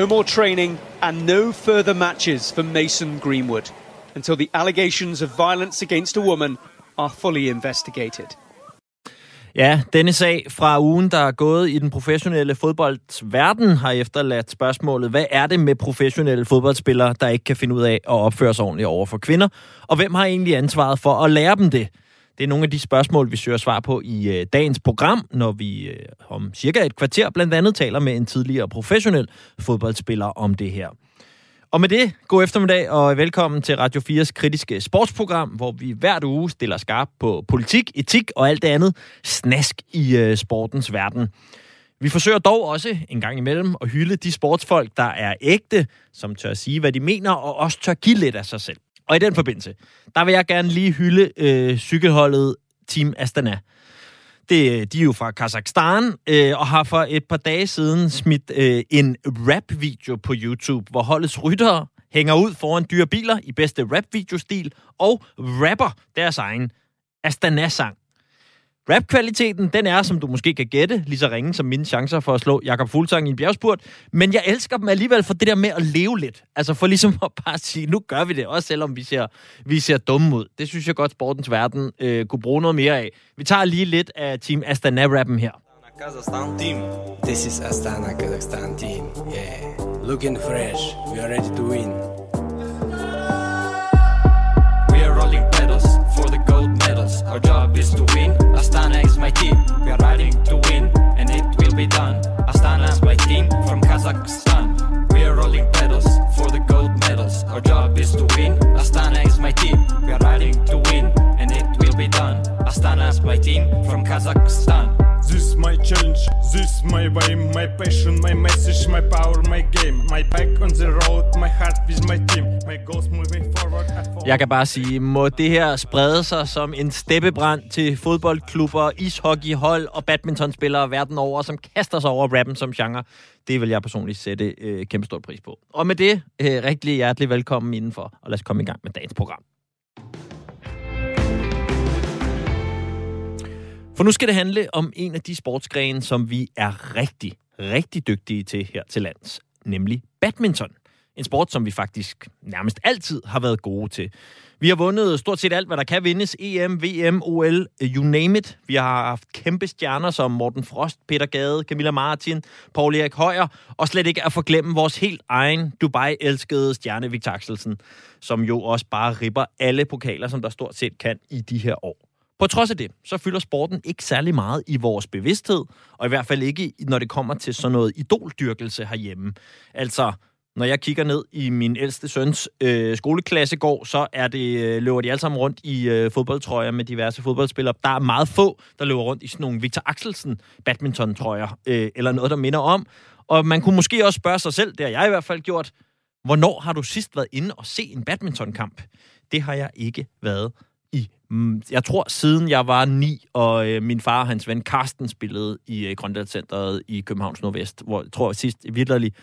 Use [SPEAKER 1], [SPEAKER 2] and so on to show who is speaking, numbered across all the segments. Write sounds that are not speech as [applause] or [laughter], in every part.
[SPEAKER 1] No more training and no further matches for Mason Greenwood until the allegations of violence against a woman are fully investigated.
[SPEAKER 2] Ja, denne sag fra ugen, der er gået i den professionelle fodboldverden, har efterladt spørgsmålet, hvad er det med professionelle fodboldspillere, der ikke kan finde ud af at opføre sig ordentligt over for kvinder? Og hvem har egentlig ansvaret for at lære dem det? Det er nogle af de spørgsmål, vi søger svar på i øh, dagens program, når vi øh, om cirka et kvarter blandt andet taler med en tidligere professionel fodboldspiller om det her. Og med det, god eftermiddag og velkommen til Radio 4's kritiske sportsprogram, hvor vi hvert uge stiller skarp på politik, etik og alt det andet snask i øh, sportens verden. Vi forsøger dog også en gang imellem at hylde de sportsfolk, der er ægte, som tør sige, hvad de mener, og også tør give lidt af sig selv. Og i den forbindelse, der vil jeg gerne lige hylde øh, cykelholdet Team Astana. Det, øh, de er jo fra Kazakhstan, øh, og har for et par dage siden smidt øh, en rap-video på YouTube, hvor holdets ryttere hænger ud foran dyre biler i bedste rap-videostil, og rapper deres egen Astana-sang. Rap-kvaliteten, den er, som du måske kan gætte, lige så ringe som mine chancer for at slå Jakob Fuglsang i en bjergspurt. Men jeg elsker dem alligevel for det der med at leve lidt. Altså for ligesom [laughs] at bare sige, nu gør vi det, også selvom vi ser, vi ser dumme ud. Det synes jeg godt, sportens verden øh, kunne bruge noget mere af. Vi tager lige lidt af Team Astana-rappen her.
[SPEAKER 3] Kazakhstan team. This is Astana Kazakhstan team. Yeah. Looking fresh. We are ready to win.
[SPEAKER 4] Game. My back on the road, my heart with my team. My goals moving forward. I.
[SPEAKER 2] Jeg kan bare sige, må det her sprede sig som en steppebrand til fodboldklubber, ishockeyhold og badmintonspillere verden over, som kaster sig over rappen som genre. Det vil jeg personligt sætte øh, kæmpe stor pris på. Og med det, øh, rigtig hjertelig velkommen indenfor, og lad os komme i gang med dagens program. For nu skal det handle om en af de sportsgrene, som vi er rigtig, rigtig dygtige til her til lands, nemlig badminton. En sport, som vi faktisk nærmest altid har været gode til. Vi har vundet stort set alt, hvad der kan vindes. EM, VM, OL, you name it. Vi har haft kæmpe stjerner som Morten Frost, Peter Gade, Camilla Martin, Paul Erik Højer, og slet ikke at forglemme vores helt egen Dubai-elskede stjerne Victor Axelsen, som jo også bare ripper alle pokaler, som der stort set kan i de her år. På trods af det, så fylder sporten ikke særlig meget i vores bevidsthed, og i hvert fald ikke, når det kommer til sådan noget idoldyrkelse herhjemme. Altså, når jeg kigger ned i min ældste søns øh, skoleklassegård, så er det, øh, løber de alle sammen rundt i øh, fodboldtrøjer med diverse fodboldspillere. Der er meget få, der løber rundt i sådan nogle Victor Axelsen badminton-trøjer, øh, eller noget, der minder om. Og man kunne måske også spørge sig selv, det har jeg i hvert fald gjort, hvornår har du sidst været inde og se en badmintonkamp? Det har jeg ikke været Mm, jeg tror siden jeg var ni, og øh, min far og hans ven Karsten spillede i øh, Grønlandscenteret i Københavns Nordvest, hvor jeg tror sidst vidderligt,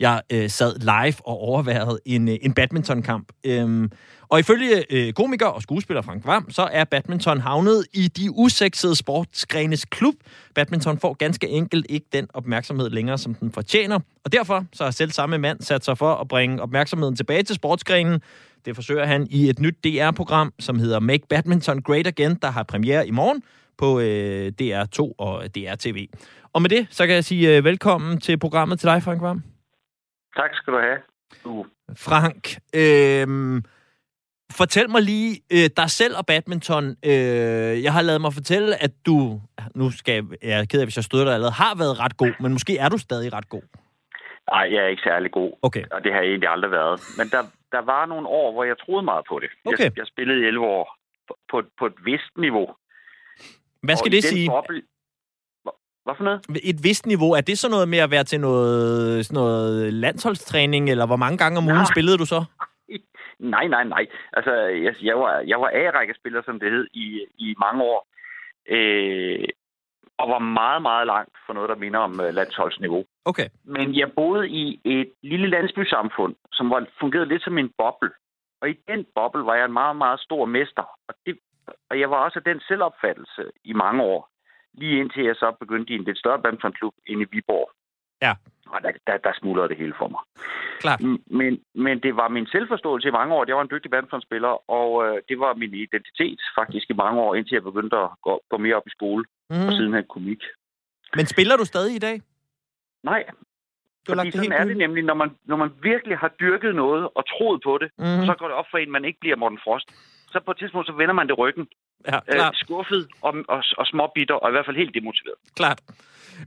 [SPEAKER 2] jeg øh, sad live og overværede en, øh, en badmintonkamp. Øhm, og ifølge øh, komiker og skuespiller Frank Vam, så er badminton havnet i de usexede sportsgrenes klub. Badminton får ganske enkelt ikke den opmærksomhed længere, som den fortjener. Og derfor så har selv samme mand sat sig for at bringe opmærksomheden tilbage til sportsgrenen. Det forsøger han i et nyt DR-program, som hedder Make Badminton Great Again, der har premiere i morgen på øh, DR2 og DR-TV. Og med det, så kan jeg sige øh, velkommen til programmet til dig, Frank Vam.
[SPEAKER 5] Tak skal du have. Du.
[SPEAKER 2] Frank, øh, fortæl mig lige øh, dig selv og badminton. Øh, jeg har lavet mig fortælle, at du, nu skal jeg, jeg er ked af, hvis jeg støder dig allerede, har været ret god, men måske er du stadig ret god.
[SPEAKER 5] Nej, jeg er ikke særlig god,
[SPEAKER 2] Okay.
[SPEAKER 5] og det har jeg egentlig aldrig været. Men der, der var nogle år, hvor jeg troede meget på det.
[SPEAKER 2] Okay.
[SPEAKER 5] Jeg, jeg spillede i 11 år på, på, på et vist niveau.
[SPEAKER 2] Hvad skal
[SPEAKER 5] og
[SPEAKER 2] det sige?
[SPEAKER 5] Boble... Hvad- Hvad for noget?
[SPEAKER 2] Et vist niveau, er det så noget med at være til noget, sådan noget landsholdstræning, eller hvor mange gange om ugen
[SPEAKER 5] Nej.
[SPEAKER 2] spillede du så? [laughs]
[SPEAKER 5] Nej, nej, nej. Altså, jeg, jeg var, jeg var A-rækkespiller, som det hed, i, i mange år. Øh, og var meget, meget langt for noget, der minder om øh, landsholdsniveau.
[SPEAKER 2] Okay.
[SPEAKER 5] Men jeg boede i et lille landsbysamfund, som var, fungerede lidt som en boble. Og i den boble var jeg en meget, meget stor mester. Og, det, og jeg var også af den selvopfattelse i mange år. Lige indtil jeg så begyndte i en lidt større badmintonklub inde i Viborg.
[SPEAKER 2] Ja.
[SPEAKER 5] Og der, der, der smuldrede det hele for mig.
[SPEAKER 2] Klart.
[SPEAKER 5] Men, men det var min selvforståelse i mange år. Jeg var en dygtig badmintonspiller, og øh, det var min identitet faktisk i mange år, indtil jeg begyndte at gå, gå mere op i skole, mm. og
[SPEAKER 2] Mm.
[SPEAKER 5] sidenhen komik.
[SPEAKER 2] Men spiller du stadig i dag?
[SPEAKER 5] Nej,
[SPEAKER 2] Du
[SPEAKER 5] fordi
[SPEAKER 2] det
[SPEAKER 5] sådan
[SPEAKER 2] helt
[SPEAKER 5] er det nemlig, når man, når man virkelig har dyrket noget og troet på det, og så går det op for en, man ikke bliver Morten Frost. Så på et tidspunkt, så vender man det ryggen.
[SPEAKER 2] Ja,
[SPEAKER 5] Øh,
[SPEAKER 2] klart.
[SPEAKER 5] skuffet og, og, og småbitter, og i hvert fald helt demotiveret.
[SPEAKER 2] klart.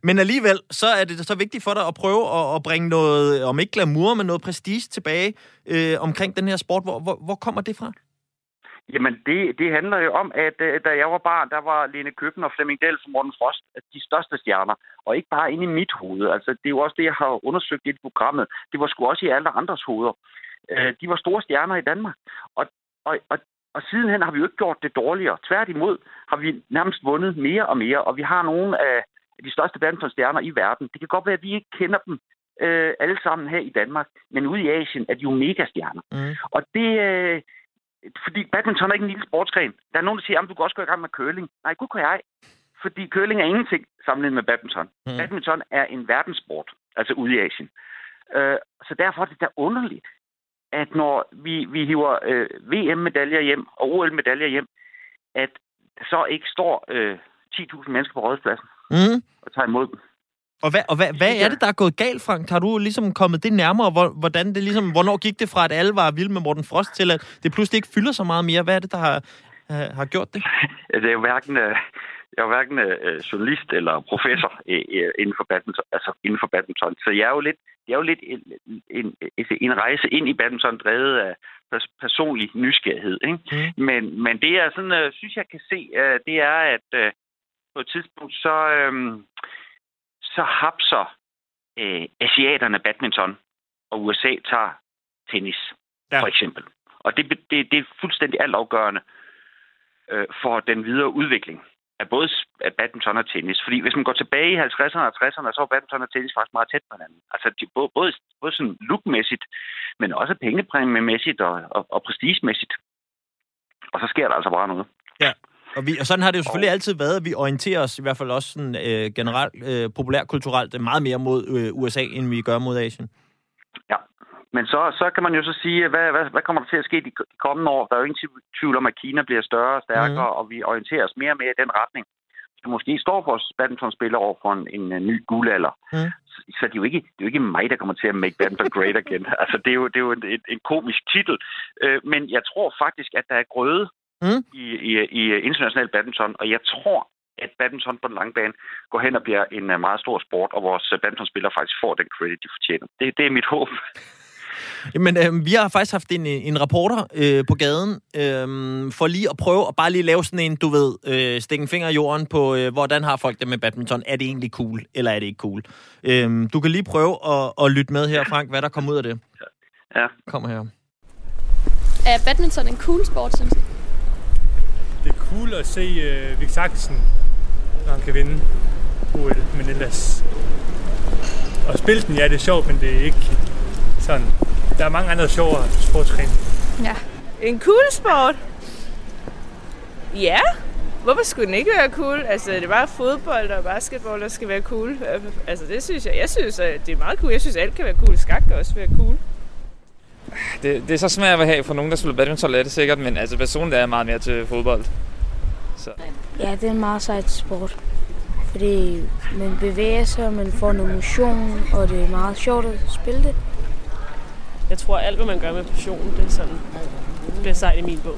[SPEAKER 2] Men alligevel, så er det så vigtigt for dig at prøve at, at bringe noget, om ikke glamour, men noget prestige tilbage øh, omkring den her sport. Hvor, hvor, hvor kommer det fra?
[SPEAKER 5] Jamen, det, det handler jo om, at øh, da jeg var barn, der var Lene Køben og Flemming Dahl fra Morten Frost de største stjerner. Og ikke bare inde i mit hoved. Altså, det er jo også det, jeg har undersøgt i det programmet. Det var sgu også i alle andres hoveder. Øh, de var store stjerner i Danmark. Og, og, og, og sidenhen har vi jo ikke gjort det dårligere. Tværtimod har vi nærmest vundet mere og mere. Og vi har nogle af de største badmintonstjerner i verden. Det kan godt være, at vi ikke kender dem øh, alle sammen her i Danmark. Men ude i Asien er de jo megastjerner.
[SPEAKER 2] Mm.
[SPEAKER 5] Og det... Øh, fordi badminton er ikke en lille sportsgren. Der er nogen, der siger, at du kan også gå i gang med curling. Nej, gud kan jeg. Fordi curling er ingenting sammenlignet med badminton.
[SPEAKER 2] Mm.
[SPEAKER 5] Badminton er en verdenssport, altså ude i Asien. Øh, så derfor er det da underligt, at når vi, vi hiver øh, VM-medaljer hjem og OL-medaljer hjem, at så ikke står øh, 10.000 mennesker på rådspladsen
[SPEAKER 2] Mm.
[SPEAKER 5] og tager imod dem.
[SPEAKER 2] Og, hvad, og hvad, hvad er det, der er gået galt, Frank? Har du ligesom kommet det nærmere? Hvor, hvordan det ligesom, hvornår gik det fra, at alle var vilde med Morten Frost, til at det pludselig ikke fylder så meget mere? Hvad er det, der har, øh, har gjort det? [laughs]
[SPEAKER 5] Det er jo hverken, øh, jeg er hverken øh, journalist eller professor øh, øh, inden for badminton, altså inden for badminton. Så jeg er jo lidt, jeg er jo lidt en, en, en, rejse ind i badminton drevet af pers- personlig nysgerrighed. Ikke?
[SPEAKER 2] Mm.
[SPEAKER 5] Men, men det jeg sådan, øh, synes, jeg kan se, øh, det er, at øh, på et tidspunkt, så, øh, så hapser øh, asiaterne badminton, og USA tager tennis,
[SPEAKER 2] ja.
[SPEAKER 5] for eksempel. Og det, det, det er fuldstændig altafgørende øh, for den videre udvikling af både af badminton og tennis. Fordi hvis man går tilbage i 50'erne og 60'erne, så var badminton og tennis faktisk meget tæt på hinanden. Altså de, både, både, både sådan lookmæssigt, men også pengepræmiemæssigt og, og, og prestigemæssigt. Og så sker der altså bare noget.
[SPEAKER 2] Og, vi, og sådan har det jo selvfølgelig altid været, vi orienterer os, i hvert fald også sådan, øh, generelt, øh, populærkulturelt, meget mere mod øh, USA, end vi gør mod Asien.
[SPEAKER 5] Men så, så kan man jo så sige, hvad, hvad, hvad kommer der til at ske de, de kommende år? Der er jo ingen tvivl- om, at Kina bliver større og stærkere, mm. og vi orienterer os mere og mere i den retning. Så måske står vores badmintonspillere over for en, en, en ny guldalder.
[SPEAKER 2] Mm.
[SPEAKER 5] Så, så det, er jo ikke, det er jo ikke mig, der kommer til at make badminton great again. [laughs] altså, det er jo, det er jo en, en, en komisk titel. Øh, men jeg tror faktisk, at der er grøde
[SPEAKER 2] Mm.
[SPEAKER 5] i, i, i international badminton, og jeg tror, at badminton på den lange bane går hen og bliver en øh, meget stor sport, og vores øh, badmintonspillere faktisk får den credit, de fortjener. Det, det er mit håb. [laughs]
[SPEAKER 2] Men øh, vi har faktisk haft en, en reporter øh, på gaden, øh, for lige at prøve at bare lige lave sådan en, du ved, øh, stikke en finger i jorden på, øh, hvordan har folk det med badminton? Er det egentlig cool, eller er det ikke cool? Øh, du kan lige prøve at, at lytte med her, Frank, hvad der kommer ud af det.
[SPEAKER 5] Ja.
[SPEAKER 2] Kom her.
[SPEAKER 6] Er badminton en cool sport, synes I?
[SPEAKER 4] Det er cool at se uh, Vik Saxen, når han kan vinde OL, men ellers... Og spille den, ja, det er sjovt, men det er ikke sådan... Der er mange andre sjovere sportsgrene.
[SPEAKER 6] Ja.
[SPEAKER 7] En cool sport? Ja. Hvorfor skulle den ikke være cool? Altså, det er bare fodbold og basketball, der skal være cool. Altså, det synes jeg. Jeg synes, at det er meget cool. Jeg synes, alt kan være cool. Skak kan også være cool.
[SPEAKER 8] Det, det er så smager at have for nogen, der spiller badminton, er det sikkert, men altså personligt er jeg meget mere til fodbold. Så.
[SPEAKER 9] Ja, det er en meget sejt sport. Fordi man bevæger sig, man får noget motion, og det er meget sjovt at spille det.
[SPEAKER 7] Jeg tror, alt, hvad man gør med passion, det er sådan, det bliver sejt i min bog.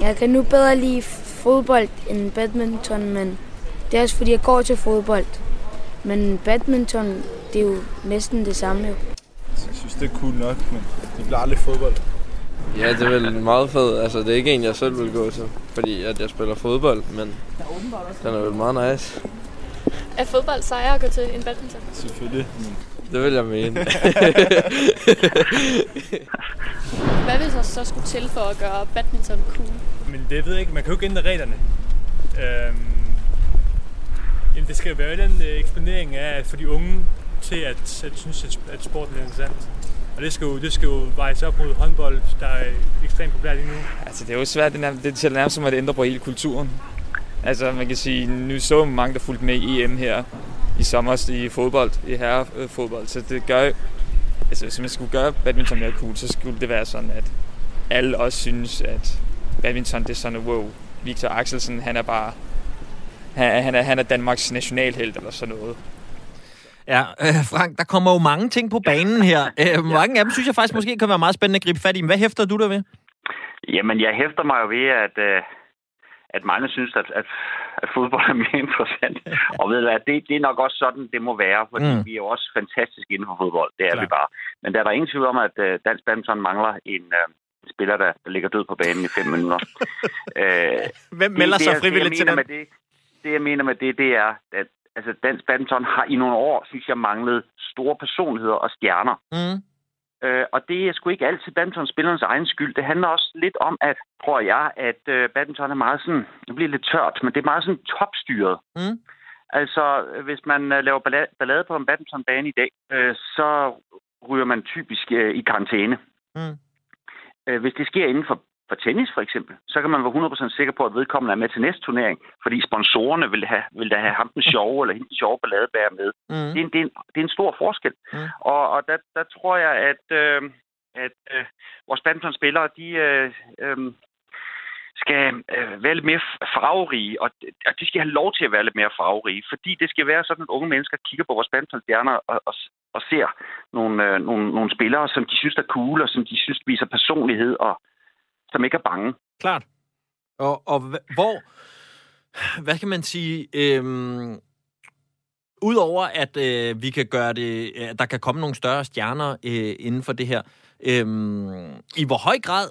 [SPEAKER 9] Jeg kan nu bedre lide fodbold end badminton, men det er også fordi, jeg går til fodbold. Men badminton, det er jo næsten det samme jo.
[SPEAKER 10] Jeg synes, det er cool nok, men det bliver aldrig fodbold.
[SPEAKER 11] Ja, det er vel meget fedt. Altså, det er ikke en, jeg selv vil gå til, fordi at jeg spiller fodbold, men den er vel meget nice.
[SPEAKER 6] Er fodbold sejere at gå til en badminton?
[SPEAKER 10] Selvfølgelig. Men...
[SPEAKER 11] Det vil jeg mene. [laughs]
[SPEAKER 6] Hvad vil så, så skulle til for at gøre badminton cool?
[SPEAKER 4] Men det ved jeg ikke. Man kan jo ikke ændre reglerne. Øhm, jamen, det skal jo være den øh, eksponering af at få de unge til at, at synes, at, at sporten er interessant. Og det skal jo, det skal jo vejes op mod håndbold, der er ekstremt populært lige nu.
[SPEAKER 8] Altså, det er jo svært, det, er, det er nærmest som at ændre på hele kulturen. Altså, man kan sige, nu så mange, der fulgte med i EM her i sommer i fodbold, i herrefodbold. Så det gør altså hvis man skulle gøre badminton mere cool, så skulle det være sådan, at alle også synes, at badminton det er sådan, wow, Victor Axelsen, han er bare, han, han, er, han er Danmarks nationalhelt eller sådan noget.
[SPEAKER 2] Ja, øh, Frank, der kommer jo mange ting på banen her. Øh, mange af dem synes jeg faktisk måske kan være meget spændende at gribe fat i. Men hvad hæfter du der ved?
[SPEAKER 5] Jamen, jeg hæfter mig jo ved, at, øh, at mange synes, at, at, at fodbold er mere interessant. [laughs] og ved du hvad, det, det er nok også sådan, det må være, fordi
[SPEAKER 2] Mm.
[SPEAKER 5] vi er også fantastisk inden for fodbold. Det er
[SPEAKER 2] Klar.
[SPEAKER 5] vi bare. Men der er der ingen tvivl om, at øh, dansk badminton mangler en øh, spiller, der, ligger død på banen i fem minutter. [laughs] øh,
[SPEAKER 2] Hvem melder
[SPEAKER 5] det,
[SPEAKER 2] sig
[SPEAKER 5] det,
[SPEAKER 2] frivilligt
[SPEAKER 5] det,
[SPEAKER 2] til den?
[SPEAKER 5] det, det, jeg mener med det, det er, at altså, dansk badminton har i nogle år, synes jeg, manglet store personligheder og stjerner.
[SPEAKER 2] Mm.
[SPEAKER 5] Øh, og det er sgu ikke altid badmintonspillernes egen skyld. Det handler også lidt om, at, tror jeg, at øh, badminton er meget sådan, det bliver lidt tørt, men det er meget sådan topstyret.
[SPEAKER 2] Mm.
[SPEAKER 5] Altså, hvis man øh, laver balla- ballade på en badmintonbane i dag, øh, så ryger man typisk øh, i karantæne.
[SPEAKER 2] Mm.
[SPEAKER 5] Øh, hvis det sker inden for, for tennis, for eksempel, så kan man være 100% sikker på, at vedkommende er med til næste turnering, fordi sponsorerne vil, have, vil da have ham den sjove, eller hende den sjove balladebærer med.
[SPEAKER 2] Mm.
[SPEAKER 5] Det, er en, det, er en, det er en stor forskel.
[SPEAKER 2] Mm.
[SPEAKER 5] Og, og der, der tror jeg, at, øh, at øh, vores badmintonspillere, de øh, øh, skal øh, være lidt mere farverige, og, og de skal have lov til at være lidt mere farverige, fordi det skal være sådan, at unge mennesker kigger på vores badmintonstjerner og, og, og ser nogle, øh, nogle, nogle spillere, som de synes er cool, og som de synes viser personlighed, og som ikke er bange.
[SPEAKER 2] Klart. Og, og hvor, hvad kan man sige, øhm, udover at øh, vi kan gøre det, øh, at der kan komme nogle større stjerner øh, inden for det her, øhm, i hvor høj grad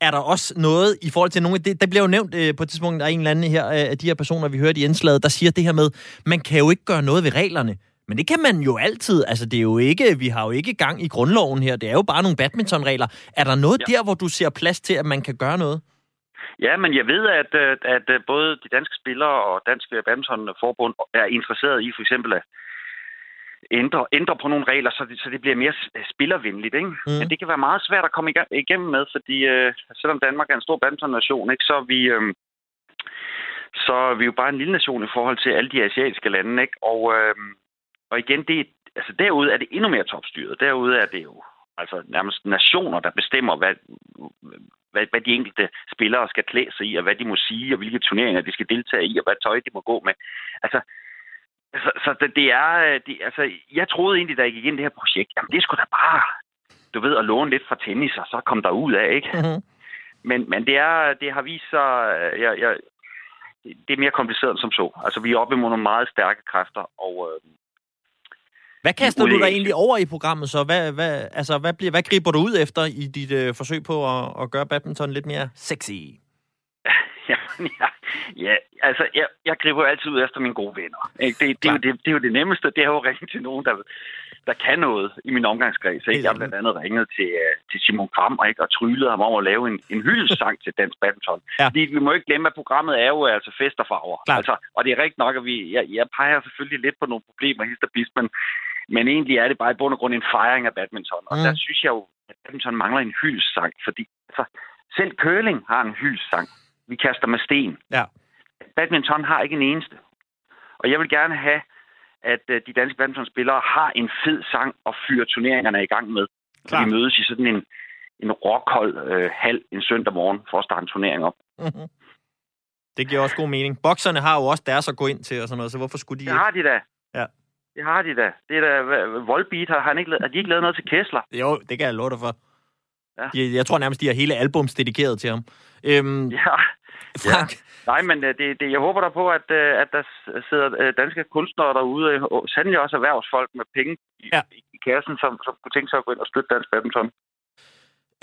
[SPEAKER 2] er der også noget i forhold til nogle af det, der bliver jo nævnt øh, på et tidspunkt, der er en eller anden her øh, af de her personer, vi hørte i indslaget, der siger det her med, man kan jo ikke gøre noget ved reglerne. Men det kan man jo altid. Altså, det er jo ikke, vi har jo ikke gang i grundloven her. Det er jo bare nogle badmintonregler. Er der noget ja. der, hvor du ser plads til, at man kan gøre noget?
[SPEAKER 5] Ja, men jeg ved, at, øh, at øh, både de danske spillere og danske badmintonforbund er interesseret i for eksempel at ændre, ændre på nogle regler, så det, så det bliver mere spillervenligt. Ikke? Mm. Men det kan være meget svært at komme igennem med, fordi øh, selvom Danmark er en stor badmintonnation, ikke, så er vi... Øh, så er vi jo bare en lille nation i forhold til alle de asiatiske lande, ikke? Og, øh, og igen, det, altså derude er det endnu mere topstyret. Derude er det jo altså nærmest nationer, der bestemmer, hvad, hvad, hvad de enkelte spillere skal klæde sig i, og hvad de må sige, og hvilke turneringer de skal deltage i, og hvad tøj de må gå med. Altså, så, så det, det er... Det, altså, jeg troede egentlig, da jeg gik ind i det her projekt, jamen det skulle da bare, du ved, at låne lidt fra tennis, og så komme der ud af, ikke?
[SPEAKER 2] Mm-hmm.
[SPEAKER 5] Men, men det, er, det har vist sig... Jeg, jeg, det er mere kompliceret end som så. Altså, vi er oppe imod nogle meget stærke kræfter, og... Øh,
[SPEAKER 2] Hvad kaster du dig egentlig over i programmet så? Hvad, hvad, altså, hvad, bliver, hvad griber du ud efter i dit øh, forsøg på at, at gøre badminton lidt mere sexy? [laughs]
[SPEAKER 5] ja, ja, ja, altså, jeg, jeg griber altid ud efter mine gode venner. Ikke? Det, det, er jo det, det er jo det nemmeste, det er jo at ringe til nogen, der, der kan noget i min omgangskreds. Ikke? Jeg har blandt andet ringet til, uh, til Simon Kram og, ikke? og tryllet ham om at lave en, en hyldesang til dansk badminton. [laughs]
[SPEAKER 2] Ja.
[SPEAKER 5] Fordi vi må ikke glemme, at programmet er jo altså fest og farver. Altså, og det er rigtigt nok, at vi, jeg, jeg peger selvfølgelig lidt på nogle problemer, hist og pist, men, men egentlig er det bare i bund og grund en fejring af badminton. Og
[SPEAKER 2] Mm.
[SPEAKER 5] der synes jeg jo, at badminton mangler en hyldesang, fordi altså, selv curling har en hyldesang. Vi kaster med sten.
[SPEAKER 2] Ja.
[SPEAKER 5] Badminton har ikke en eneste. Og jeg vil gerne have, at øh, de danske badmintonspillere har en fed sang og fyrer turneringerne i gang med. Så vi mødes i sådan en, en rockhold øh, halv en søndag morgen for at starte en turnering op.
[SPEAKER 2] Mhm. Det giver også god mening. Bokserne har jo også deres at gå ind til og sådan noget, så hvorfor skulle de
[SPEAKER 5] Det har de da.
[SPEAKER 2] Ja.
[SPEAKER 5] Det har de da. Det er da Volbeat har, han ikke har de ikke lavet noget til Kessler?
[SPEAKER 2] Jo, det kan jeg love dig for.
[SPEAKER 5] Ja.
[SPEAKER 2] Jeg tror nærmest, de har hele albums dedikeret til ham. Øhm,
[SPEAKER 5] Ja.
[SPEAKER 2] Frank,
[SPEAKER 5] Nej, men øh, det, det, jeg håber da på, at, øh, at der sidder øh, danske kunstnere derude, og sandelig også erhvervsfolk med penge i,
[SPEAKER 2] Ja.
[SPEAKER 5] i, i kassen, som, som kunne tænke sig at gå ind og støtte dansk badminton.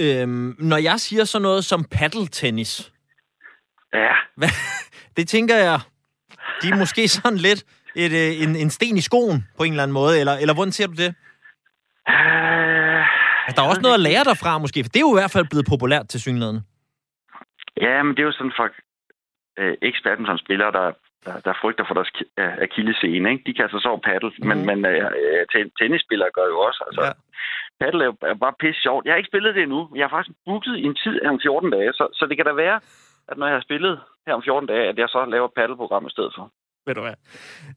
[SPEAKER 2] øhm, når jeg siger sådan noget som paddeltennis,
[SPEAKER 5] Ja,
[SPEAKER 2] hvad, [laughs] det tænker jeg, de er måske sådan lidt et, øh, en, en sten i skoen på en eller anden måde, eller, eller hvordan ser du det?
[SPEAKER 5] øh,
[SPEAKER 2] Altså, der er også noget at lære derfra måske, for det er jo i hvert fald blevet populært til synligheden.
[SPEAKER 5] ja, men det er jo sådan for øh, eks-badmintonspillere, der, der, der frygter for deres øh, akillescene, ikke? De kan altså så over paddle, mm. men, men øh, øh, ten- tennisspillere gør jo også. Altså,
[SPEAKER 2] Ja.
[SPEAKER 5] Paddle er jo bare pisse sjovt. Jeg har ikke spillet det endnu. Jeg har faktisk booket i en tid af om 14 dage, så, så det kan da være, at når jeg har spillet her om 14 dage, at jeg så laver et paddelprogram i stedet for.
[SPEAKER 2] Ved du hvad?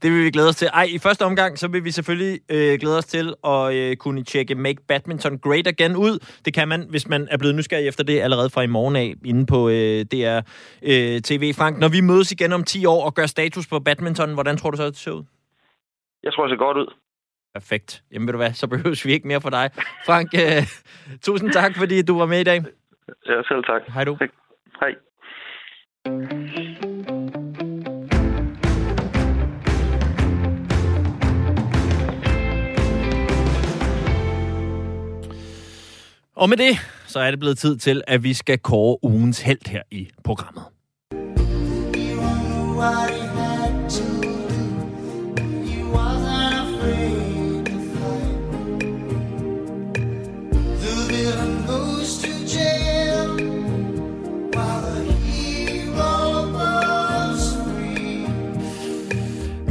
[SPEAKER 2] Det vil vi glæde os til. Ej, i første omgang, så vil vi selvfølgelig øh, glæde os til at øh, kunne tjekke Make Badminton Great Again ud. Det kan man, hvis man er blevet nysgerrig efter det allerede fra i morgen af, inde på øh, DR øh, TV. Frank, når vi mødes igen om 10 år og gør status på badminton, hvordan tror du så, det ser ud?
[SPEAKER 5] Jeg tror, det ser godt ud.
[SPEAKER 2] Perfekt. Jamen ved du hvad, så behøver vi ikke mere for dig. Frank, øh, tusind tak, fordi du var med i dag.
[SPEAKER 5] Ja, selv tak.
[SPEAKER 2] Hej du.
[SPEAKER 5] Hej.
[SPEAKER 2] Og med det, så er det blevet tid til, at vi skal kåre ugens held her i programmet.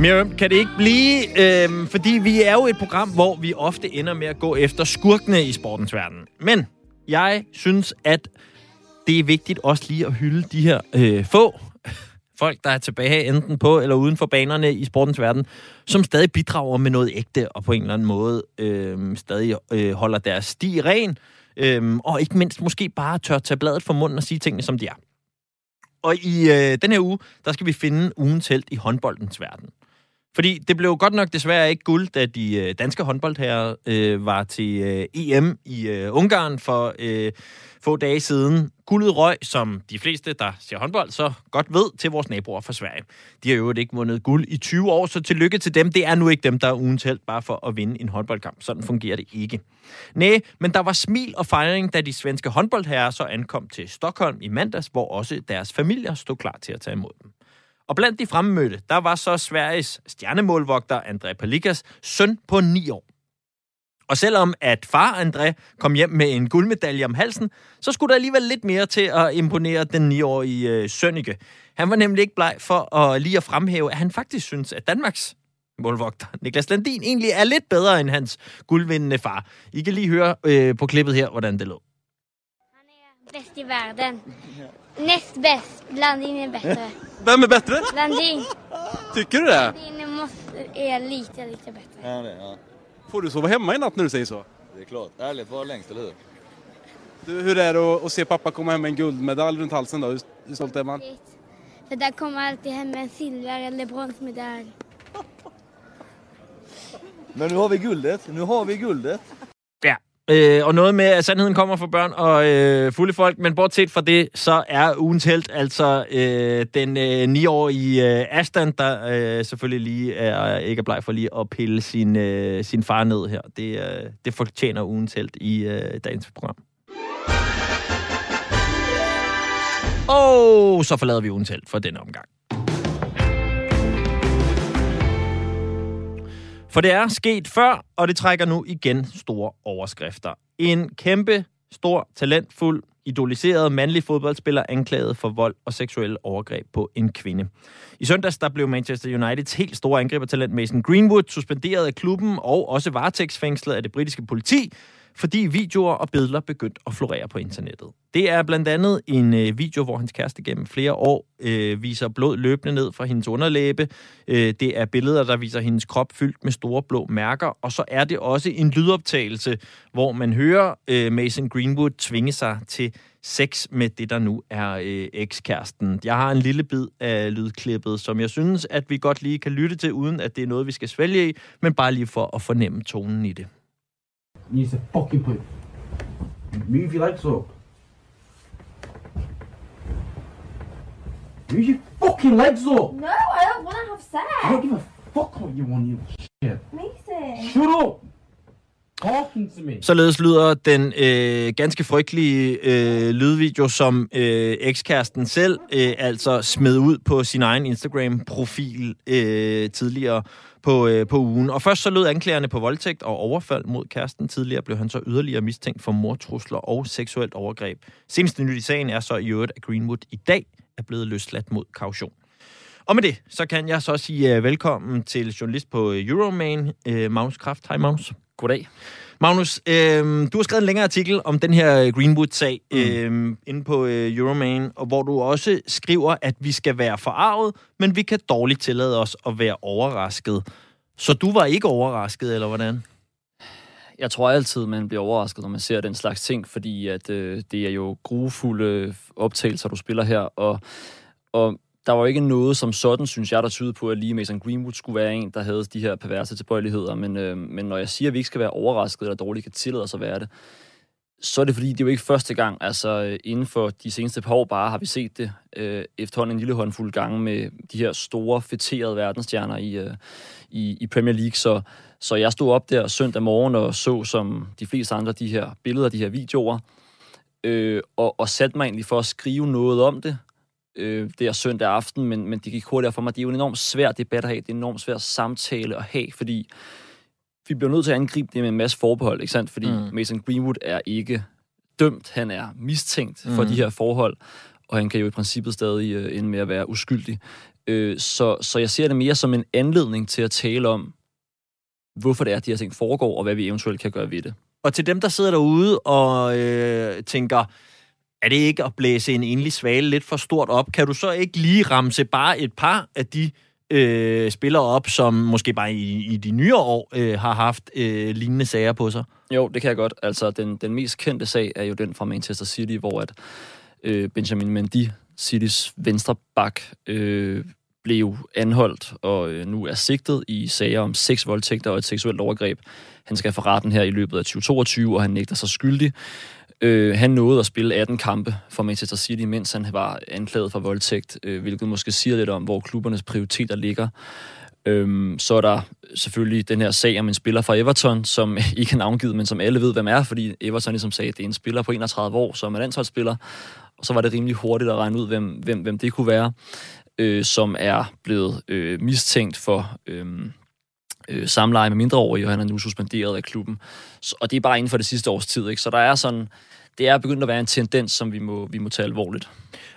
[SPEAKER 2] Miriam, kan det ikke blive, øh, fordi vi er jo et program, hvor vi ofte ender med at gå efter skurkene i sportens verden. Men jeg synes, at det er vigtigt også lige at hylde de her øh, få folk, der er tilbage enten på eller uden for banerne i sportens verden, som stadig bidrager med noget ægte og på en eller anden måde øh, stadig øh, holder deres sti ren. Øh, og ikke mindst måske bare tør tage bladet fra munden og sige tingene, som de er. Og i øh, den her uge, der skal vi finde ugens held i håndboldens verden. Fordi det blev godt nok desværre ikke guld, da de øh, danske håndboldherrer øh, var til øh, EM i øh, Ungarn for øh, få dage siden. Guldet røg, som de fleste, der ser håndbold, så godt ved, til vores naboer fra Sverige. De har jo ikke vundet guld i 20 år, så tillykke til dem. Det er nu ikke dem, der er ugens held, bare for at vinde en håndboldkamp. Sådan fungerer det ikke. Næh, men der var smil og fejring, da de svenske håndboldherrer så ankom til Stockholm i mandags, hvor også deres familier stod klar til at tage imod dem. Og blandt de fremmødte, der var så Sveriges stjernemålvogter André Palikas søn på 9 år. Og selvom at far André kom hjem med en guldmedalje om halsen, så skulle der alligevel lidt mere til at imponere den 9-årige øh, Sønneke. Han var nemlig ikke bleg for at lige at fremhæve, at han faktisk synes, at Danmarks målvogter Niklas Landin egentlig er lidt bedre end hans guldvindende far. I kan lige høre øh, på klippet her, hvordan det lød.
[SPEAKER 12] Bäst i världen. Näst bäst. Landin är bättre. [laughs]
[SPEAKER 13] Vem är bättre?
[SPEAKER 12] Landin.
[SPEAKER 13] Tycker du det?
[SPEAKER 12] Landin måste, är lite, lite bättre.
[SPEAKER 13] Ja, det, ja. Får du sova hemma i natt när du säger så?
[SPEAKER 14] Det är klart. Ärligt var längst, eller hur?
[SPEAKER 13] Du, hur är det att, att se pappa komma hem med en guldmedalj runt halsen då? Hur, hur stolt är man?
[SPEAKER 12] För där kommer alltid hem en silver eller bronsmedalj.
[SPEAKER 14] Men nu har vi guldet. Nu har vi guldet.
[SPEAKER 2] Øh, og noget med, at sandheden kommer fra børn og øh, fulde folk, men bortset fra det, så er ugens held altså øh, den øh, 9-årige øh, Aston, der øh, selvfølgelig lige er ikke er bleg for lige at pille sin, øh, sin far ned her. Det, øh, det fortjener ugens held i øh, dagens program. Og så forlader vi ugens held for denne omgang. For det er sket før, og det trækker nu igen store overskrifter. En kæmpe, stor, talentfuld, idoliseret mandlig fodboldspiller anklaget for vold og seksuelle overgreb på en kvinde. I søndags der blev Manchester Uniteds helt store angribertalent Mason Greenwood suspenderet af klubben og også varetægtsfængslet af det britiske politi, fordi videoer og billeder begyndte at florere på internettet. Det er blandt andet en øh, video, hvor hans kæreste gennem flere år øh, viser blod løbende ned fra hendes underlæbe. Øh, det er billeder, der viser hendes krop fyldt med store blå mærker. Og så er det også en lydoptagelse, hvor man hører øh, Mason Greenwood tvinge sig til sex med det, der nu er øh, ekskæresten. Jeg har en lille bid af lydklippet, som jeg synes, at vi godt lige kan lytte til, uden at det er noget, vi skal svælge i, men bare lige for at fornemme tonen i det.
[SPEAKER 15] Use the fucking put. Move your legs up. Move your fucking legs up.
[SPEAKER 16] No, I don't want to have sex.
[SPEAKER 15] I don't give a fuck what you want, you shit.
[SPEAKER 16] Mason.
[SPEAKER 15] Shut up. To.
[SPEAKER 2] Således lyder den øh, ganske frygtelige øh, lydvideo, som øh, ekskæresten selv øh, altså smed ud på sin egen Instagram-profil øh, tidligere på, øh, på ugen. Og først så lød anklagerne på voldtægt og overfald mod kæresten. Tidligere blev han så yderligere mistænkt for mortrusler og seksuelt overgreb. Seneste nyt i sagen er så i øvrigt, at Greenwood i dag er blevet løsladt mod kaution. Og med det, så kan jeg så sige uh, velkommen til journalist på Euroman, uh, Magnus Kraft. Hej Magnus.
[SPEAKER 17] Goddag.
[SPEAKER 2] Magnus, øh, du har skrevet en længere artikel om den her Greenwood-sag mm. øh, inde på øh, Euroman, og hvor du også skriver, at vi skal være forarvet, men vi kan dårligt tillade os at være overrasket. Så du var ikke overrasket, eller hvordan?
[SPEAKER 17] Jeg tror altid, man bliver overrasket, når man ser den slags ting, fordi at, øh, det er jo grufulde optagelser, du spiller her, og, og der var jo ikke noget som sådan, synes jeg, der tyder på, at lige Mason Greenwood skulle være en, der havde de her perverse tilbøjeligheder. Men, øh, men når jeg siger, at vi ikke skal være overrasket eller dårligt kan tillade os at være det, så er det fordi, det er jo ikke første gang. Altså øh, inden for de seneste par år bare har vi set det øh, efterhånden en lille håndfuld gange med de her store, fætterede verdensstjerner i, øh, i, i Premier League. Så, så jeg stod op der søndag morgen og så som de fleste andre de her billeder, de her videoer, øh, og, og satte mig egentlig for at skrive noget om det, øh, der søndag aften, men, men det gik hurtigt for mig. Det er jo en enormt svær debat at have, det er en enormt svær samtale at have, fordi vi bliver nødt til at angribe det med en masse forbehold, ikke sandt? Fordi mm. Mason Greenwood er ikke dømt, han er mistænkt mm. for de her forhold, og han kan jo i princippet stadig øh, ende med at være uskyldig. Øh, så, så jeg ser det mere som en anledning til at tale om, hvorfor det er, at de her ting foregår, og hvad vi eventuelt kan gøre ved det.
[SPEAKER 2] Og til dem, der sidder derude og øh, tænker, er det ikke at blæse en enlig svale lidt for stort op? Kan du så ikke lige ramse bare et par af de øh, spillere op, som måske bare i, i de nyere år øh, har haft øh, lignende sager på sig?
[SPEAKER 17] Jo, det kan jeg godt. Altså, den, den mest kendte sag er jo den fra Manchester City, hvor at øh, Benjamin Mendy, Citys venstre bak, øh, blev anholdt og øh, nu er sigtet i sager om seks voldtægter og et seksuelt overgreb. Han skal for retten her i løbet af 2022, og han nægter sig skyldig. Øh, han nåede at spille 18 kampe for Manchester City, mens han var anklaget for voldtægt, øh, hvilket måske siger lidt om, hvor klubbernes prioriteter ligger. Øhm, så er der selvfølgelig den her sag om en spiller fra Everton, som [laughs] ikke er navngivet, men som alle ved, hvem er, fordi Everton ligesom sagde, at det er en spiller på 31 år, som er landsholdsspiller, og så var det rimelig hurtigt at regne ud, hvem, hvem, hvem det kunne være, øh, som er blevet øh, mistænkt for øh, øh, samleje med mindreårige, og han er nu suspenderet af klubben. Så, og det er bare inden for det sidste års tid, ikke? Så der er sådan, det er begyndt at være en tendens, som vi må, vi må tage alvorligt.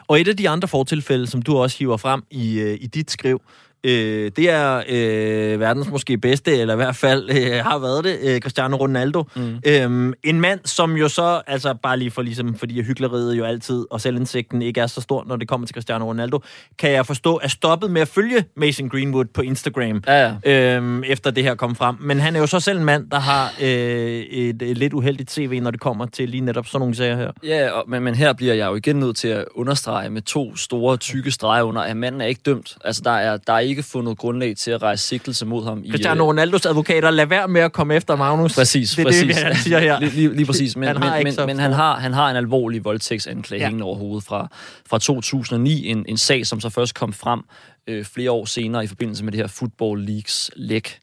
[SPEAKER 2] Og et af de andre fortilfælde, som du også hiver frem i, øh, i dit skriv, øh, det er øh, verdens måske bedste, eller i hvert fald øh, har været det, øh, Cristiano Ronaldo. Mm. Øhm, en mand, som jo så, altså bare lige for ligesom, fordi hyggeleriet jo altid, og selvindsigten ikke er så stor, når det kommer til Cristiano Ronaldo, kan jeg forstå, er stoppet med at følge Mason Greenwood på Instagram,
[SPEAKER 17] ja,
[SPEAKER 2] ja. Øhm, efter det her kom frem. Men han er jo så selv en mand, der har øh, et, et lidt uheldigt CV, når det kommer til lige netop sådan nogle sager her.
[SPEAKER 17] Ja, og, men, men her bliver jeg jo igen nødt til at understrege med to store, tykke streger under, at manden er ikke dømt. Altså, der er, der er ikke fundet grundlag til at rejse sigtelse mod ham.
[SPEAKER 2] Cristiano Ronaldos advokater, lad være med at komme efter Magnus.
[SPEAKER 17] Præcis,
[SPEAKER 2] det er
[SPEAKER 17] præcis.
[SPEAKER 2] det, han siger her.
[SPEAKER 17] lige, lige, lige præcis. [laughs] Men,
[SPEAKER 2] Han har
[SPEAKER 17] men,
[SPEAKER 2] ikke
[SPEAKER 17] men, men han, har, han har en alvorlig voldtægtsanklage ja. hængende over hovedet fra, fra 2009. En, en sag, som så først kom frem øh, flere år senere i forbindelse med det her Football Leagues læk,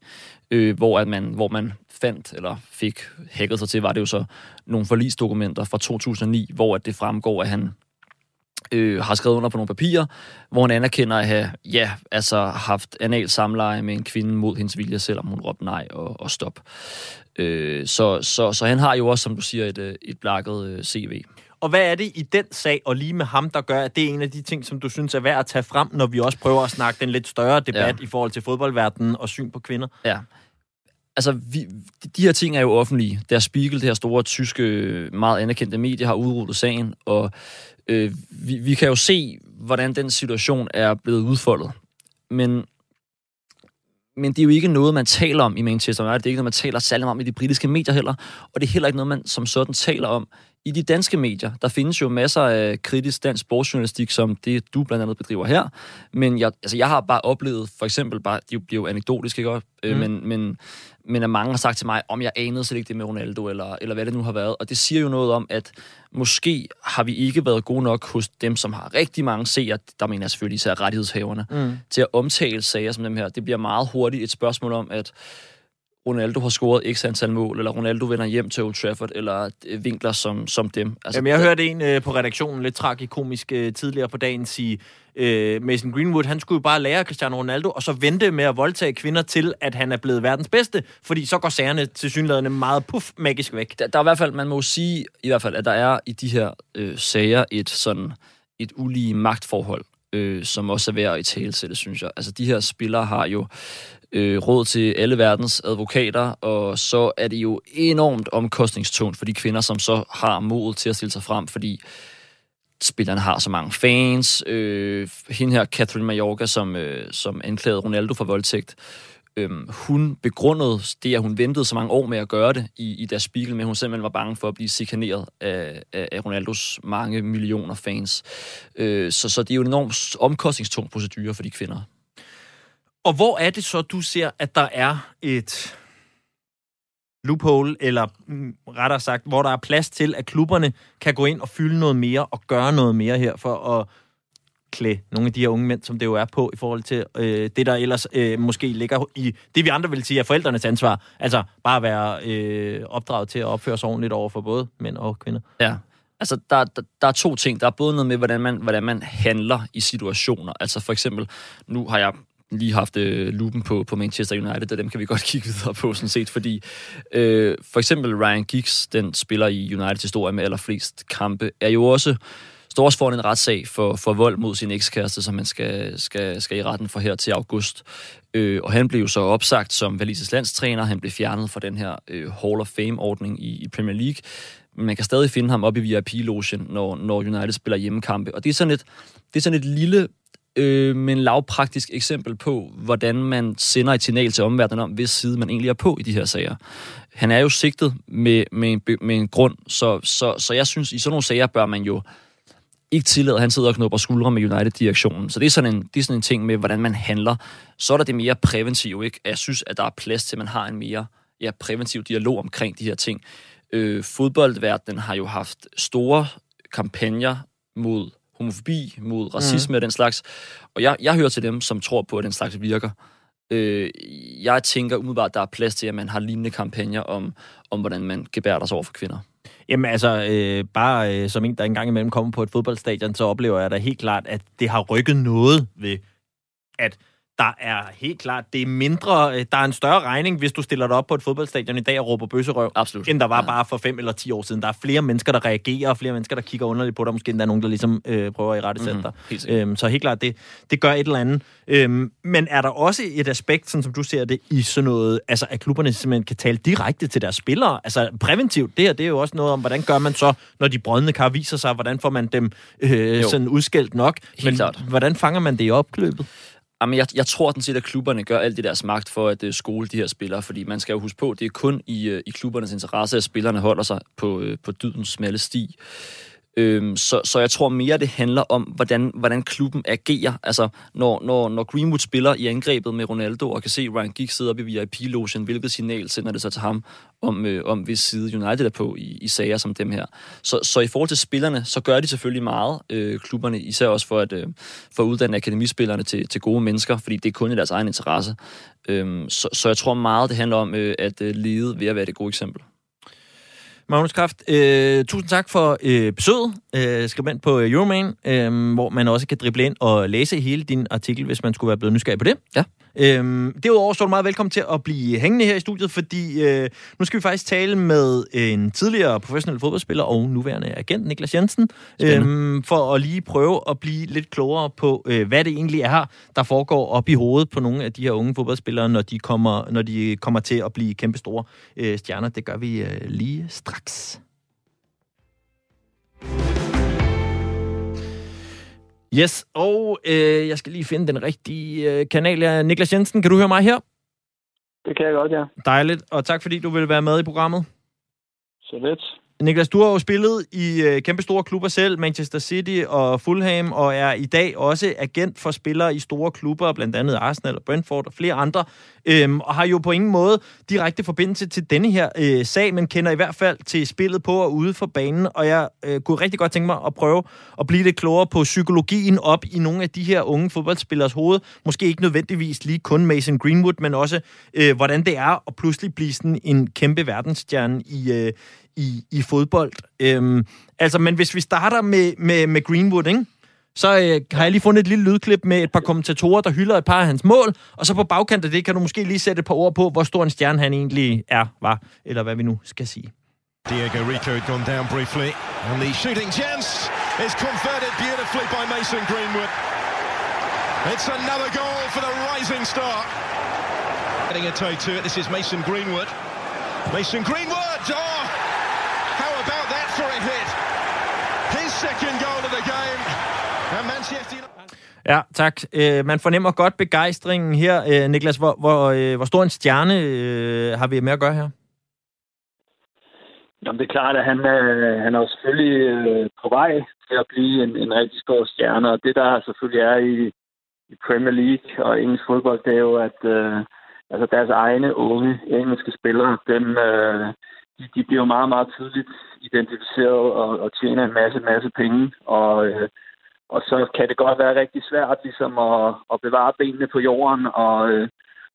[SPEAKER 17] øh, hvor, at man, hvor man fandt, eller fik hacket sig til, var det jo så nogle forlisdokumenter fra 2009, hvor at det fremgår, at han øh, har skrevet under på nogle papirer, hvor han anerkender at have ja, altså haft anal samleje med en kvinde mod hendes vilje, selvom hun råbte nej og, og stop. Øh, så, så, så han har jo også, som du siger, et, øh, et blakket øh, CV.
[SPEAKER 2] Og hvad er det i den sag, og lige med ham, der gør, at det er en af de ting, som du synes er værd at tage frem, når vi også prøver at snakke den lidt større debat ja. i forhold til fodboldverdenen og syn på kvinder?
[SPEAKER 17] Ja. Altså, vi, de her ting er jo offentlige. Der Spiegel, det her store, tyske, meget anerkendte medie, har udrullet sagen, og øh, vi, vi kan jo se, hvordan den situation er blevet udfoldet. Men, men det er jo ikke noget, man taler om i Manchester United. Det er ikke noget, man taler særlig om i de britiske medier heller. Og det er heller ikke noget, man som sådan taler om i de danske medier. Der findes jo masser af kritisk dansk sportsjournalistik, som det, du blandt andet bedriver her. Men jeg, altså, jeg har bare oplevet, for eksempel, bare, det bliver jo anekdotisk, ikke? Mm. Men, men, men at mange har sagt til mig, om jeg anede slet ikke det med Ronaldo, eller, eller hvad det nu har været. Og det siger jo noget om, at måske har vi ikke været gode nok hos dem, som har rigtig mange seere, der mener jeg selvfølgelig især rettighedshaverne,
[SPEAKER 2] Mm.
[SPEAKER 17] til at omtale sager som dem her. Det bliver meget hurtigt et spørgsmål om, at Ronaldo har scoret x antal mål, eller Ronaldo vender hjem til Old Trafford, eller øh, vinkler som, som dem.
[SPEAKER 2] Altså, Jamen, jeg hørte en øh, på redaktionen, lidt tragikomisk øh, tidligere på dagen, sige, øh, Mason Greenwood, han skulle jo bare lære Cristiano Ronaldo, og så vente med at voldtage kvinder til, at han er blevet verdens bedste, fordi så går sagerne til synlædende meget puff magisk væk.
[SPEAKER 17] Der, der er i hvert fald, man må sige, i hvert fald, at der er i de her øh, sager et sådan et ulige magtforhold, øh, som også er værd at i tale det synes jeg. Altså, de her spillere har jo øh, råd til alle verdens advokater, og så er det jo enormt omkostningstungt for de kvinder, som så har mod til at stille sig frem, fordi spillerne har så mange fans. Øh, hende her, Catherine Mallorca, som, øh, som anklagede Ronaldo for voldtægt, øhm, hun begrundede det, at hun ventede så mange år med at gøre det i, i deres spiegel, men hun simpelthen var bange for at blive chikaneret af, af, af Ronaldos mange millioner fans. Øh, så, så det er jo en enormt omkostningstung procedure for de kvinder.
[SPEAKER 2] Og hvor er det så, du ser, at der er et loophole, eller mm, rettere sagt, hvor der er plads til, at klubberne kan gå ind og fylde noget mere og gøre noget mere her for at klæde nogle af de her unge mænd, som det jo er på, i forhold til øh, det, der ellers øh, måske ligger i det, vi andre vil sige er forældrenes ansvar. Altså bare at være øh, opdraget til at opføre sig ordentligt over for både mænd og kvinder.
[SPEAKER 17] Ja, altså der, der, der er to ting. Der er både noget med, hvordan man, hvordan man handler i situationer. Altså for eksempel, nu har jeg lige haft øh, lupen på, på Manchester United, og dem kan vi godt [laughs] kigge videre på, sådan set, fordi øh, for eksempel Ryan Giggs, den spiller i Uniteds historie med allerflest kampe, er jo også står også foran en retssag for, for vold mod sin ekskæreste, som man skal, skal, skal i retten for her til august. Øh, og han blev jo så opsagt som Valises landstræner. Han blev fjernet fra den her øh, Hall of Fame-ordning i, i Premier League. Men man kan stadig finde ham oppe i VIP-logen, når, når United spiller hjemmekampe. Og det er sådan et, det er sådan et lille øh, men lavpraktisk eksempel på, hvordan man sender et signal til omverdenen om, hvis side man egentlig er på i de her sager. Han er jo sigtet med, med, en, med en grund, så, så, så jeg synes, i sådan nogle sager bør man jo ikke tillade, at han sidder og knupper skuldre med United-direktionen. Så det er, sådan en, det er sådan en ting med, hvordan man handler. Så er der det mere præventive, ikke? Jeg synes, at der er plads til, at man har en mere ja, præventiv dialog omkring de her ting. Øh, fodboldverdenen har jo haft store kampagner mod homofobi, mod racisme mm. og den slags. Og jeg, jeg hører til dem, som tror på, at den slags virker. Øh, jeg tænker umiddelbart, at der er plads til, at man har lignende kampagner om, om hvordan man gebærer sig over for kvinder.
[SPEAKER 2] Jamen altså, øh, bare øh, som en, der engang imellem kommer på et fodboldstadion, så oplever jeg da helt klart, at det har rykket noget ved, at der er helt klart, det er mindre, øh, der er en større regning, hvis du stiller dig op på et fodboldstadion i dag og råber bøsserøv,
[SPEAKER 17] Absolut.
[SPEAKER 2] end der var
[SPEAKER 17] Ja.
[SPEAKER 2] bare for fem eller ti år siden. Der er flere mennesker, der reagerer, og flere mennesker, der kigger underligt på dig. Måske endda nogen, der ligesom øh, prøver at i rette
[SPEAKER 17] Mhm,
[SPEAKER 2] dig. Øhm, så helt klart, det, det gør et eller andet. Øhm, men er der også et aspekt, sådan som du ser det, i sådan noget, altså at klubberne simpelthen kan tale direkte til deres spillere? Altså præventivt, det her, det er jo også noget om, hvordan gør man så, når de brødne kar viser sig, hvordan får man dem øh,
[SPEAKER 17] Jo.
[SPEAKER 2] sådan udskældt nok?
[SPEAKER 17] Helt
[SPEAKER 2] men
[SPEAKER 17] klart.
[SPEAKER 2] hvordan fanger man det i opkøbet?
[SPEAKER 17] Jamen, jeg, jeg tror den set, at klubberne gør alt i deres magt for at uh, skole de her spillere, fordi man skal jo huske på, det er kun i, uh, i klubbernes interesse, at spillerne holder sig på, uh, på dydens smalle sti. Øhm, så, så jeg tror mere, det handler om, hvordan, hvordan klubben agerer. Altså, når, når, når Greenwood spiller i angrebet med Ronaldo, og kan se Ryan Giggs sidde oppe i VIP-logen, hvilket signal sender det så til ham, om, øh, om hvis side United er på i, i sager som dem her. Så, så i forhold til spillerne, så gør de selvfølgelig meget, øh, klubberne, især også for at, øh, for at uddanne akademispillerne til, til gode mennesker, fordi det er kun i deres egen interesse. Øhm, så, så jeg tror meget, det handler om øh, at øh, lede ved at være det gode eksempel.
[SPEAKER 2] Magnus Kraft, øh, tusind tak for øh, besøget. Øh, skribent på øh, Euroman, øh, hvor man også kan drible ind og læse hele din artikel, hvis man skulle være blevet nysgerrig på det.
[SPEAKER 17] Ja.
[SPEAKER 2] Øhm, derudover så er du meget velkommen til at blive hængende her i studiet, fordi øh, nu skal vi faktisk tale med en tidligere professionel fodboldspiller og nuværende agent, Niklas Jensen, øhm, for at lige prøve at blive lidt klogere på, øh, hvad det egentlig er, der foregår op i hovedet på nogle af de her unge fodboldspillere, når de kommer, når de kommer til at blive kæmpe store øh, stjerner. Det gør vi øh, lige straks. Yes, og øh, jeg skal lige finde den rigtige øh, kanal. Ja, Niklas Jensen, kan du høre mig her?
[SPEAKER 18] Det kan jeg godt, ja.
[SPEAKER 2] Dejligt, og tak fordi du vil være med i programmet.
[SPEAKER 18] Så lidt.
[SPEAKER 2] Niklas, du har jo spillet i øh, kæmpe store klubber selv, Manchester City og Fulham, og er i dag også agent for spillere i store klubber, blandt andet Arsenal og Brentford og flere andre, øhm, og har jo på ingen måde direkte forbindelse til denne her øh, sag, men kender i hvert fald til spillet på og ude for banen, og jeg øh, kunne rigtig godt tænke mig at prøve at blive lidt klogere på psykologien op i nogle af de her unge fodboldspillers hoved. Måske ikke nødvendigvis lige kun Mason Greenwood, men også øh, hvordan det er at pludselig blive sådan en kæmpe verdensstjerne i, øh, i, i fodbold. Øhm, altså, men hvis vi starter med, med, med Greenwood, ikke? så øh, har jeg lige fundet et lille lydklip med et par kommentatorer, der hylder et par af hans mål, og så på bagkant af det kan du måske lige sætte et par ord på, hvor stor en stjerne han egentlig er, var, eller hvad vi nu skal sige.
[SPEAKER 19] Diego Rico had gone down briefly, and the shooting chance is converted beautifully by Mason Greenwood. It's another goal for the rising star. Getting a toe to it. This is Mason Greenwood. Mason Greenwood! Oh! A hit? His second goal of the game. And Manchester United...
[SPEAKER 2] Ja, tak. Øh, man fornemmer godt begejstringen her. Øh, Niklas, hvor, hvor, øh, hvor stor en stjerne øh, har vi med at gøre her?
[SPEAKER 18] Jamen, det er klart, at han, øh, han er jo selvfølgelig øh, på vej til at blive en, en rigtig stor stjerne, og det der selvfølgelig er i, i Premier League og engelsk fodbold, det er jo, at øh, altså deres egne unge engelske spillere, dem, øh, de, de bliver jo meget, meget tidligt identificeret og, og tjener en masse, masse penge, og, øh, og så kan det godt være rigtig svært ligesom at, at bevare benene på jorden og, øh,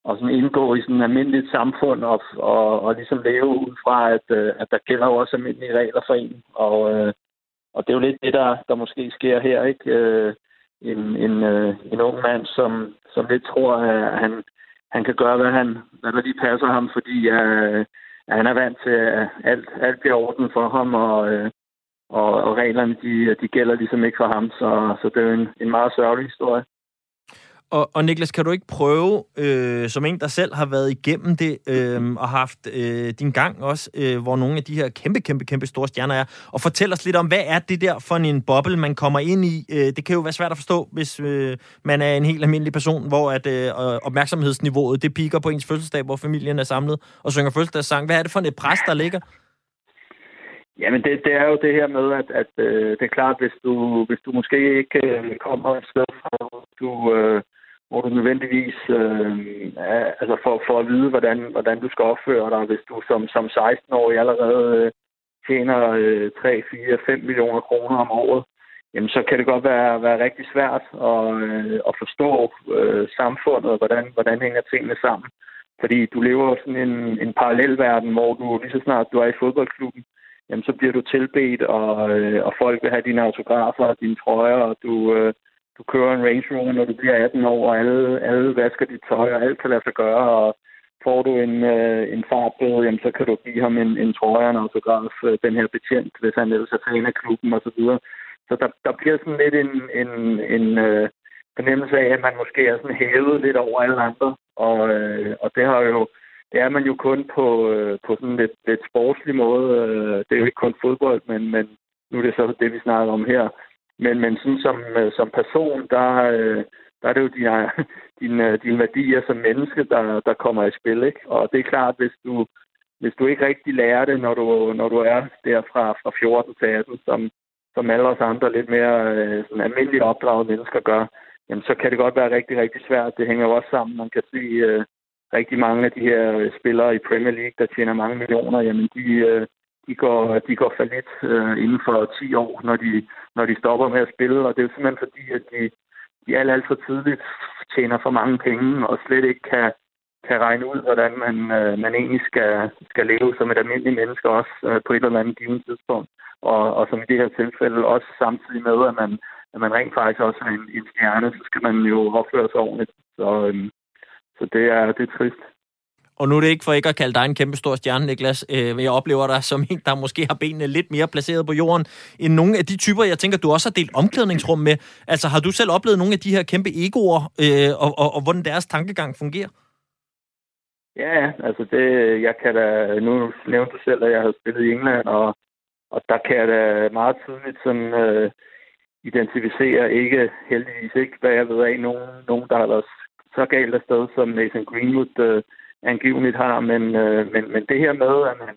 [SPEAKER 18] og sådan indgå i sådan et almindeligt samfund og, og, og ligesom leve ud fra, at, øh, at der gælder også almindelige regler for en. Og, øh, og det er jo lidt det, der, der måske sker her, ikke? Øh, en, en, øh, en ung mand, som, som lidt tror, at han, han kan gøre, hvad, han, hvad der lige passer ham, fordi øh, at han er vant til, at alt, alt bliver orden for ham, og, øh, og, og reglerne, de, de gælder ligesom ikke for ham. Så, så det er jo en, en meget sørgelig historie.
[SPEAKER 2] Og, og Niklas, kan du ikke prøve, øh, som en, der selv har været igennem det, øh, og haft øh, din gang også, øh, hvor nogle af de her kæmpe, kæmpe, kæmpe store stjerner er, og fortæl os lidt om, hvad er det der for en boble, man kommer ind i? Øh, det kan jo være svært at forstå, hvis øh, man er en helt almindelig person, hvor at, øh, opmærksomhedsniveauet, det piker på ens fødselsdag, hvor familien er samlet og synger fødselsdagssang. Hvad er det for et pres, der ligger?
[SPEAKER 18] Jamen, det, det er jo det her med, at, at øh, det er klart, hvis du, hvis du måske ikke øh, kommer et sted fra, du, øh, hvor du nødvendigvis øh, er, altså for, for at vide, hvordan, hvordan du skal opføre dig, hvis du som, som 16-årig allerede øh, tjener øh, 3, 4, 5 millioner kroner om året, jamen så kan det godt være, være rigtig svært at, øh, at forstå øh, samfundet, og hvordan, hvordan hænger tingene sammen. Fordi du lever sådan en, en parallel verden, hvor du lige så snart du er i fodboldklubben, jamen så bliver du tilbedt, og, øh, og folk vil have dine autografer og dine trøjer, og du, øh, du kører en Range Rover, når du bliver 18 år, og alle, alle vasker dit tøj, og alt kan lade sig gøre, og får du en, øh, en fartbøde, jamen så kan du give ham en, en trøje og en autograf, øh, den her betjent, hvis han ellers er fan af klubben og så videre. Så der, der bliver sådan lidt en, en, en øh, fornemmelse af, at man måske er sådan hævet lidt over alle andre, og, øh, og det har jo det er man jo kun på, øh, på sådan lidt, lidt sportslig måde. Øh, det er jo ikke kun fodbold, men, men nu er det så det, vi snakker om her. Men, men sådan som, øh, som person, der, øh, der er det jo dine, [laughs] dine, øh, dine værdier som menneske, der, der kommer i spil. Ikke? Og det er klart, hvis du, hvis du ikke rigtig lærer det, når du, når du er der fra, fra 14 til 18, som, som alle os andre lidt mere sådan almindelige opdragede mennesker gør, jamen så kan det godt være rigtig, rigtig svært. Det hænger jo også sammen. Man kan se, øh, rigtig mange af de her spillere i Premier League, der tjener mange millioner, jamen de, øh, de går, de går for lidt øh, inden for 10 år, når de, når de stopper med at spille. Og det er simpelthen fordi, at de, de alt, alt for tidligt tjener for mange penge og slet ikke kan, kan regne ud, hvordan man, øh, man egentlig skal, skal leve som et almindeligt menneske også øh, på et eller andet givet tidspunkt. Og, og som i det her tilfælde også samtidig med, at man, at man rent faktisk også er en, en stjerne, så skal man jo opføre sig ordentligt. Så, øh, så det er, det er trist.
[SPEAKER 2] Og nu er det ikke for ikke at kalde dig en kæmpe stor stjerne, Niklas. Øh, jeg oplever dig som en, der måske har benene lidt mere placeret på jorden end nogle af de typer, jeg tænker, du også har delt omklædningsrum med. Altså, har du selv oplevet nogle af de her kæmpe egoer, øh, og, og, og hvordan deres tankegang fungerer?
[SPEAKER 18] Ja, altså det, jeg kan da, nu nævnte du selv, at jeg har spillet i England, og, og der kan jeg da meget tydeligt sådan, øh, identificere, ikke heldigvis ikke, hvad jeg ved af, nogen, nogen der har været så galt afsted, som Nathan Greenwood øh, angiveligt har, men, øh, men, men det her med, at man,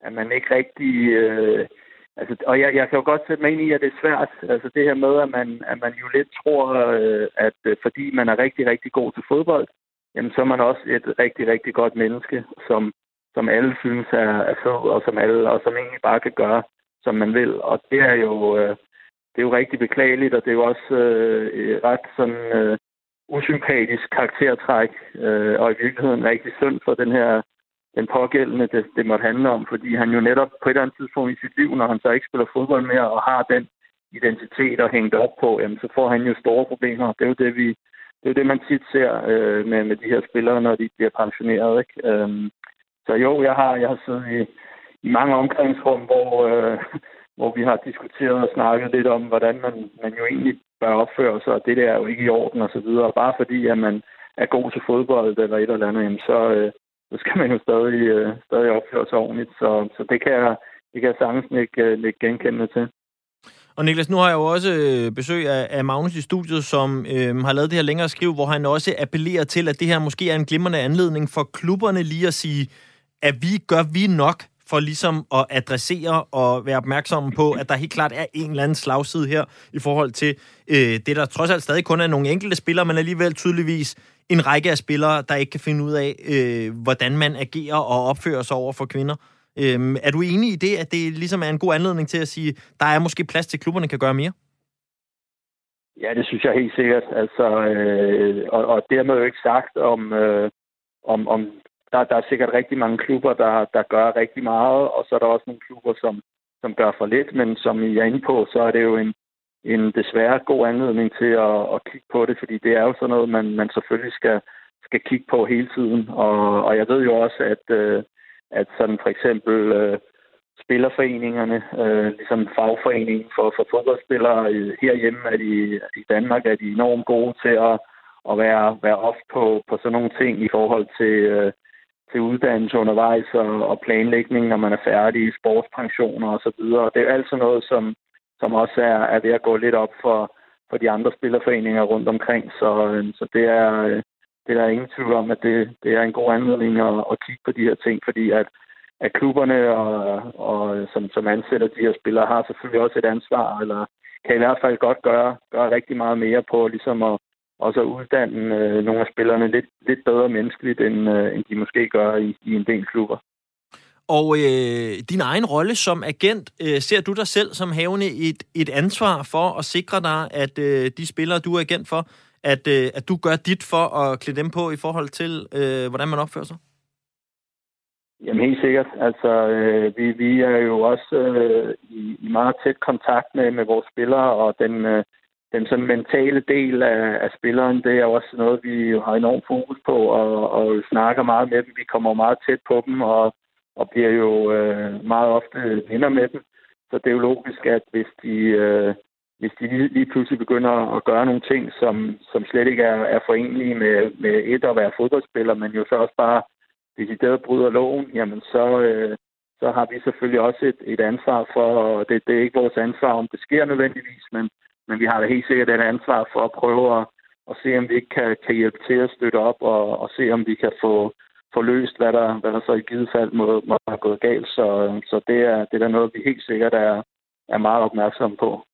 [SPEAKER 18] at man ikke rigtig... Øh, altså, og jeg, jeg kan jo godt sætte mig ind i, at det er svært. Altså det her med, at man, at man jo lidt tror, øh, at øh, fordi man er rigtig, rigtig god til fodbold, jamen så er man også et rigtig, rigtig godt menneske, som, som alle synes er, er fed, og som alle, og som egentlig bare kan gøre, som man vil. Og det er jo, øh, det er jo rigtig beklageligt, og det er jo også øh, ret sådan... Øh, usympatisk karaktertræk, øh, og i virkeligheden rigtig synd for den her den pågældende, det, det måtte handle om, fordi han jo netop på et eller andet tidspunkt i sit liv, når han så ikke spiller fodbold mere og har den identitet og hængt op på, jamen, så får han jo store problemer. Det er jo det, vi, det, er jo det man tit ser øh, med, med de her spillere, når de bliver pensioneret. Ikke? Øhm, så jo, jeg har, jeg har siddet i, i mange omklædningsrum, hvor, øh, hvor vi har diskuteret og snakket lidt om, hvordan man, man jo egentlig bør opføre sig, og det der er jo ikke i orden og så videre. Bare fordi, at man, er god til fodbold eller et eller andet, jamen, så, øh, så skal man jo stadig, øh, stadig opføre sig ordentligt. Så, så det kan jeg, det kan jeg sagtens ikke, øh, ikke genkende til.
[SPEAKER 2] Og Niklas, nu har jeg jo også øh, besøg af, af Magnus i studiet, som øh, har lavet det her længere skriv, hvor han også appellerer til, at det her måske er en glimrende anledning for klubberne lige at sige, at vi gør vi nok for ligesom at adressere og være opmærksomme på, at der helt klart er en eller anden slagside her i forhold til øh, det, der trods alt stadig kun er nogle enkelte spillere, men alligevel tydeligvis en række af spillere, der ikke kan finde ud af, øh, hvordan man agerer og opfører sig over for kvinder. Øhm, er du enig i det, at det ligesom er en god anledning til at sige, der er måske plads til, at klubberne kan gøre mere?
[SPEAKER 18] Ja, det synes jeg helt sikkert. Altså, øh, og, og dermed jo ikke sagt om, øh, om, om der, der er sikkert rigtig mange klubber, der, der gør rigtig meget, og så er der også nogle klubber, som, som gør for lidt, men som I er inde på, så er det jo en, en desværre god anledning til at, at kigge på det, fordi det er jo sådan noget, man, man selvfølgelig skal, skal kigge på hele tiden. Og, og jeg ved jo også, at, øh, at sådan for eksempel øh, spillerforeningerne, øh, ligesom fagforeningen for, for fodboldspillere øh, herhjemme er de, i Danmark, er de enormt gode til at, at være, være off på, på sådan nogle ting i forhold til, øh, til uddannelse undervejs og, og planlægning, når man er færdig, sportspensioner osv. Det er altså noget, som, som også er, er ved at gå lidt op for, for de andre spillerforeninger rundt omkring. Så, øh, så det er, øh, det er der ingen tvivl om, at det, det er en god anledning at, at kigge på de her ting, fordi at, at klubberne, og, og, øh, som, som ansætter de her spillere, har selvfølgelig også et ansvar, eller kan i hvert fald godt gøre, gøre rigtig meget mere på ligesom at, også at uddanne øh, nogle af spillerne lidt, lidt bedre menneskeligt, end, øh, end de måske gør i, i en del klubber.
[SPEAKER 2] Og øh, din egen rolle som agent, øh, ser du dig selv som havende et, et ansvar for at sikre dig, at øh, de spillere, du er agent for, at, øh, at du gør dit for at klæde dem på i forhold til, øh, hvordan man opfører sig?
[SPEAKER 18] Jamen helt sikkert. Altså, øh, vi, vi er jo også øh, i, i meget tæt kontakt med, med vores spillere, og den, øh, den sådan mentale del af, af spilleren, det er også noget, vi har enormt fokus på, og, og snakker meget med dem. Vi kommer meget tæt på dem, og, og bliver jo øh, meget ofte venner med dem. Så det er jo logisk, at hvis de, øh, hvis de lige, lige pludselig begynder at gøre nogle ting, som, som slet ikke er, er forenlige med, med et at være fodboldspiller, men jo så også bare decideret bryder loven, jamen så, øh, så har vi selvfølgelig også et, et ansvar for, og det, det er ikke vores ansvar, om det sker nødvendigvis, men, men vi har da helt sikkert et ansvar for at prøve at, at se, om vi ikke kan, kan hjælpe til at støtte op, og, og se, om vi kan få, få løst, hvad der, hvad der så i givet fald må, må have gået galt. Så, så det, er, det er da noget, vi helt sikkert er, er meget opmærksomme på.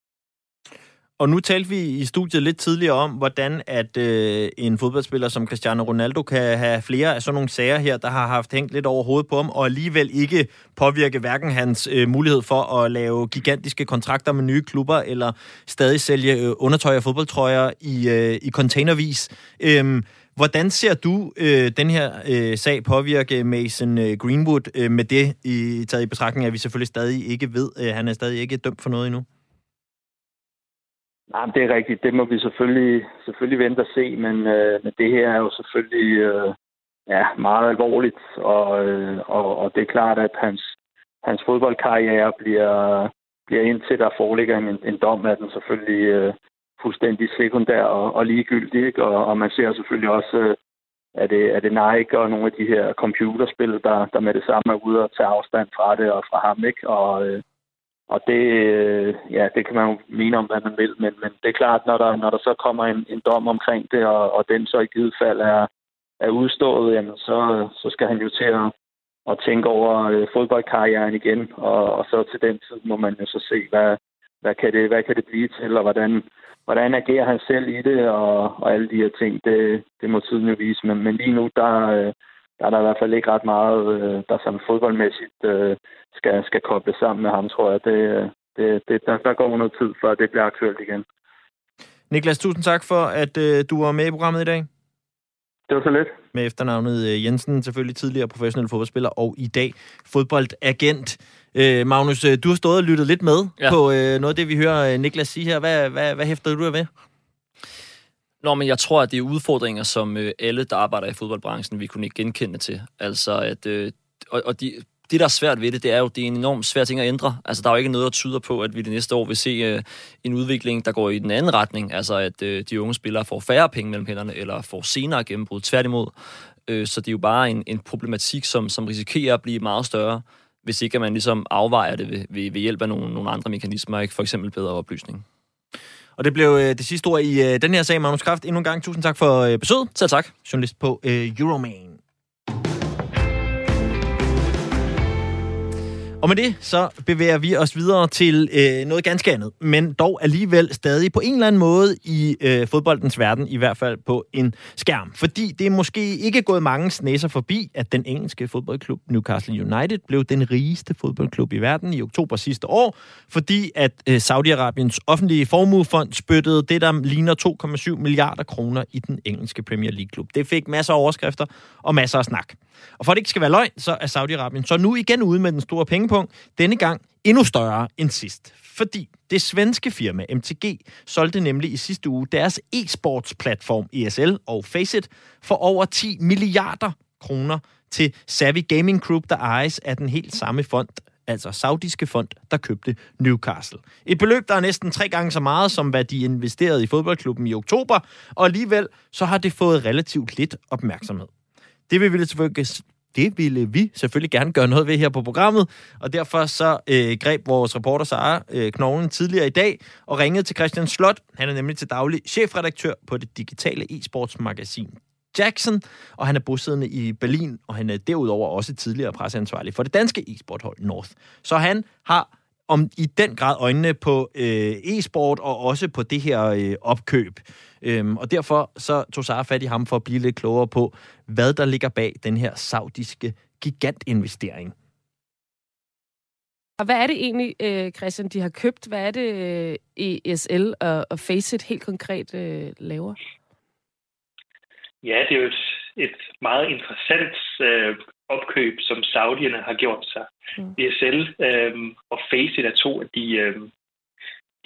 [SPEAKER 2] Og nu talte vi i studiet lidt tidligere om, hvordan at øh, en fodboldspiller som Cristiano Ronaldo kan have flere af sådan nogle sager her, der har haft hængt lidt over hovedet på ham, og alligevel ikke påvirke hverken hans øh, mulighed for at lave gigantiske kontrakter med nye klubber, eller stadig sælge øh, undertøj og fodboldtrøjer i, øh, i containervis. Øh, Hvordan ser du øh, den her øh, sag påvirke Mason øh, Greenwood øh, med det i, taget i betragtning, at vi selvfølgelig stadig ikke ved, øh, han er stadig ikke dømt for noget endnu?
[SPEAKER 18] Nej, det er rigtigt. Det må vi selvfølgelig, selvfølgelig vente og se, men, øh, men det her er jo selvfølgelig øh, ja, meget alvorligt, og, øh, og, og det er klart, at hans, hans fodboldkarriere bliver, bliver indtil der foreligger en, en dom, at den selvfølgelig øh, fuldstændig sekundær og, og ligegyldig, ikke? Og, og man ser selvfølgelig også, øh, at det, er det Nike og nogle af de her computerspil, der, der med det samme er ude og tage afstand fra det og fra ham, ikke? Og, øh, og det, øh, ja, det kan man jo mene om, hvad man vil, men, men det er klart, når der, når der så kommer en, en dom omkring det, og, og den så i givet fald er, er udstået, jamen så, så skal han jo til at, at tænke over øh, fodboldkarrieren igen, og, og så til den tid må man jo så se, hvad, hvad, kan, det, hvad kan det blive til, og hvordan, hvordan agerer han selv i det, og, og alle de her ting, det, det må tiden jo vise. Men, men lige nu, der, øh, der er der i hvert fald ikke ret meget, øh, der sådan fodboldmæssigt øh, skal, skal koble sammen med ham, tror jeg. Det, det, det, der, der går noget tid, før det bliver aktuelt igen.
[SPEAKER 2] Niklas, tusind tak for, at øh, du var med i programmet i dag.
[SPEAKER 18] Det var så lidt.
[SPEAKER 2] Med efternavnet øh, Jensen, selvfølgelig tidligere professionel fodboldspiller, og i dag fodboldagent. Øh, Magnus, øh, du har stået og lyttet lidt med ja. på øh, noget af det, vi hører Niklas sige her. Hvad, hvad, hvad hæfter du af ved?
[SPEAKER 17] Nå, men jeg tror, at det er udfordringer, som øh, alle, der arbejder i fodboldbranchen, vi kunne ikke genkende til. Altså, at, øh, og, og de, det, der er svært ved det, det er jo, det er en enormt svær ting at ændre. Altså, der er jo ikke noget, der tyder på, at vi det næste år vil se øh, en udvikling, der går i den anden retning. Altså, at øh, de unge spillere får færre penge mellem hænderne, eller får senere gennembrud. Tværtimod. Øh, så det er jo bare en, en problematik, som, som risikerer at blive meget større, hvis ikke at man ligesom afvejer det ved, ved, ved hjælp af nogle, nogle andre mekanismer, ikke? for eksempel bedre oplysning.
[SPEAKER 2] Og det blev øh, det sidste ord i øh, den her sag, Magnus Kraft. Endnu en gang tusind tak for øh, besøget.
[SPEAKER 17] Selv tak.
[SPEAKER 2] Journalist på øh, Euroman. Og med det, så bevæger vi os videre til øh, noget ganske andet, men dog alligevel stadig på en eller anden måde i øh, fodboldens verden, i hvert fald på en skærm. Fordi det er måske ikke gået mange snæser forbi, at den engelske fodboldklub Newcastle United blev den rigeste fodboldklub i verden i oktober sidste år, fordi at øh, Saudi-Arabiens offentlige formuefond spyttede det, der ligner 2,7 milliarder kroner i den engelske Premier League-klub. Det fik masser af overskrifter og masser af snak. Og for at det ikke skal være løgn, så er Saudi-Arabien så nu igen ude med den store pengepunkt. Denne gang endnu større end sidst. Fordi det svenske firma MTG solgte nemlig i sidste uge deres e-sports-platform ESL og Faceit for over 10 milliarder kroner til Savvy Gaming Group, der ejes af den helt samme fond, altså saudiske fond, der købte Newcastle. Et beløb, der er næsten tre gange så meget, som hvad de investerede i fodboldklubben i oktober, og alligevel så har det fået relativt lidt opmærksomhed. Det vil vi selvfølgelig det ville vi selvfølgelig gerne gøre noget ved her på programmet, og derfor så øh, greb vores reporter Sara øh, Knoglen tidligere i dag og ringede til Christian Slot. Han er nemlig til daglig chefredaktør på det digitale e-sportsmagasin Jackson, og han er bosiddende i Berlin, og han er derudover også tidligere presseansvarlig for det danske e-sporthold North. Så han har om i den grad øjnene på øh, e-sport og også på det her øh, opkøb. Øhm, og derfor så tog Sara fat i ham for at blive lidt klogere på, hvad der ligger bag den her saudiske gigantinvestering.
[SPEAKER 20] Og hvad er det egentlig, øh, Christian, de har købt? Hvad er det, øh, ESL og, og Faceit helt konkret øh, laver?
[SPEAKER 21] Ja, det er jo et, et meget interessant øh, opkøb, som Saudierne har gjort sig. Mm. ESL øh, og Faceit er to af de, øh,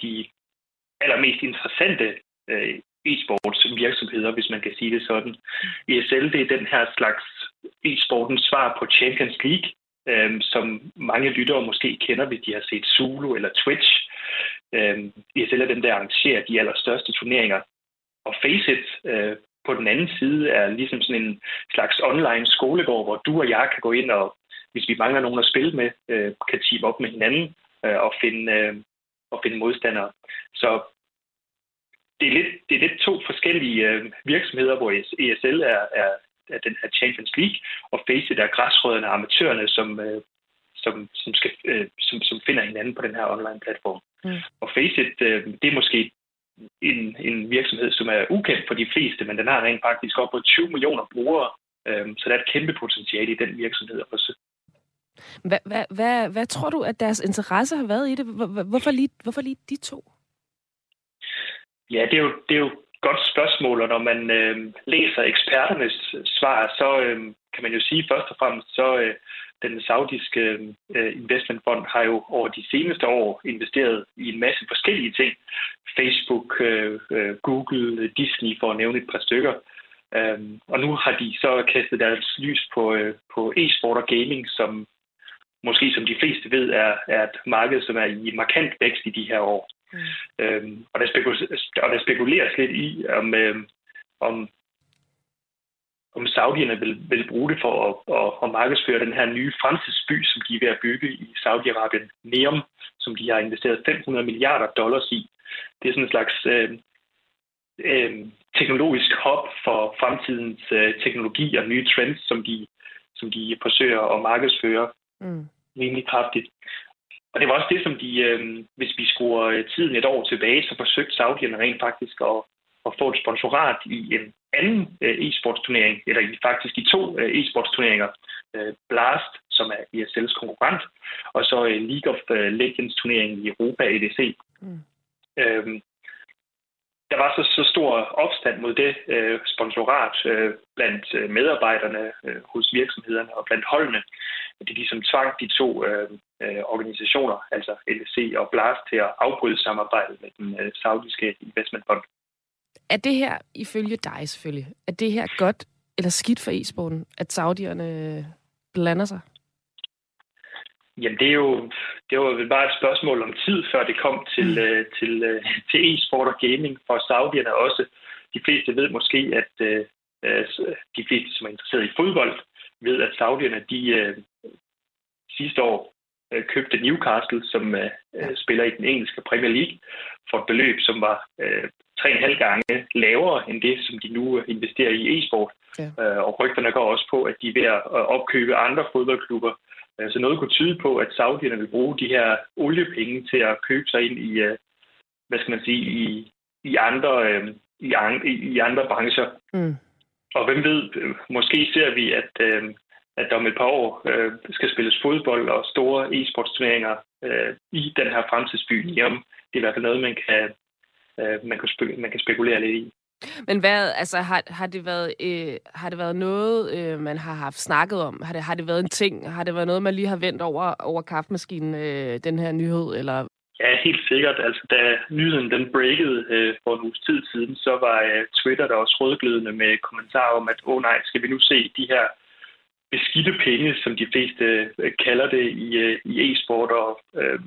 [SPEAKER 21] de allermest interessante øh, e-sports virksomheder, hvis man kan sige det sådan. ESL det er den her slags e-sportens svar på Champions League, øh, som mange lyttere måske kender, hvis de har set Zulu eller Twitch. Øh, ESL er den, der arrangerer de allerstørste turneringer. Og Faceit øh, på den anden side er ligesom sådan en slags online skolegård, hvor du og jeg kan gå ind og, hvis vi mangler nogen at spille med, øh, kan team op med hinanden øh, og finde øh, og finde modstandere. Så det er lidt, det er lidt to forskellige øh, virksomheder, hvor ESL er, er, er den her Champions League, og Faceit er græsrødderne og amatørerne, som, øh, som, som, skal, øh, som, som finder hinanden på den her online platform. Mm. Og Faceit, øh, det er måske en, en virksomhed, som er ukendt for de fleste, men den har rent faktisk op på 20 millioner brugere, øh, så der er et kæmpe potentiale i den virksomhed.
[SPEAKER 20] Hvad, hvad, hvad, hvad tror du, at deres interesse har været i det? Hvorfor lige, hvorfor lige de to?
[SPEAKER 21] Ja, det er jo, det er jo et godt spørgsmål, og når man øh, læser eksperternes svar, så øh, kan man jo sige først og fremmest, så øh, den saudiske øh, investmentfond har jo over de seneste år investeret i en masse forskellige ting. Facebook, øh, øh Google, Disney, for at nævne et par stykker. Øh, og nu har de så kastet deres lys på, øh, på e-sport og gaming, som måske som de fleste ved, er, er et marked, som er i markant vækst i de her år. Mm. Øhm, og, der spekuleres, og der spekuleres lidt i, om, øh, om, om saudierne vil, vil bruge det for at, at, at markedsføre den her nye fremtidsby, som de er ved at bygge i Saudi-Arabien, Neom, som de har investeret 500 milliarder dollars i. Det er sådan en slags øh, øh, teknologisk hop for fremtidens øh, teknologi og nye trends, som de, som de forsøger at markedsføre mm. rimelig kraftigt. Og det var også det, som de, øh, hvis vi skruer tiden et år tilbage, så forsøgte Saudierne rent faktisk at, at få et sponsorat i en anden øh, e-sportsturnering, eller i, faktisk i to øh, e-sportsturneringer. Øh, Blast, som er ESL's konkurrent, og så League of øh, Legends turneringen i Europa, EDC. Mm. Øhm, der var så, så stor opstand mod det øh, sponsorat øh, blandt medarbejderne øh, hos virksomhederne og blandt holdene, at de ligesom tvang de to øh, øh, organisationer, altså LSC og Blast, til at afbryde samarbejdet med den øh, saudiske investmentfond.
[SPEAKER 20] Er det her, ifølge dig selvfølgelig, er det her godt eller skidt for e-sporten, at saudierne blander sig?
[SPEAKER 21] Jamen, det er jo det var vel bare et spørgsmål om tid, før det kom til, øh, til, øh, til e-sport og gaming for saudierne også. De fleste ved måske, at øh, øh, de fleste, som er interesseret i fodbold, ved, at saudierne de øh, sidste år øh, købte Newcastle, som øh, øh, spiller i den engelske Premier League, for et beløb, som var øh, 3,5 gange lavere end det, som de nu investerer i e-sport.
[SPEAKER 20] Ja.
[SPEAKER 21] Øh, og rygterne går også på, at de er ved at opkøbe andre fodboldklubber. Øh, Så noget kunne tyde på, at saudierne vil bruge de her oliepenge til at købe sig ind i, øh, hvad skal man sige, i, i, andre, i, i, andre brancher.
[SPEAKER 20] Mm.
[SPEAKER 21] Og hvem ved, måske ser vi, at, at der om et par år skal spilles fodbold og store e-sportsturneringer i den her fremtidsby. Jamen, det er i hvert fald noget, man kan, øh, man kan, spe, man kan spekulere lidt i.
[SPEAKER 20] Men hvad, altså, har, har, det været, øh, har det været noget, øh, man har haft snakket om? Har det, har det været en ting? Har det været noget, man lige har vendt over, over kaffemaskinen, øh, den her nyhed? Eller?
[SPEAKER 21] Ja, helt sikkert. Altså, da nyheden den breakede øh, for en uges tid siden, så var øh, Twitter der også rødglødende med kommentarer om, at åh oh, nej, skal vi nu se de her beskidte penge, som de fleste øh, kalder det i, øh, i e-sport, og øh,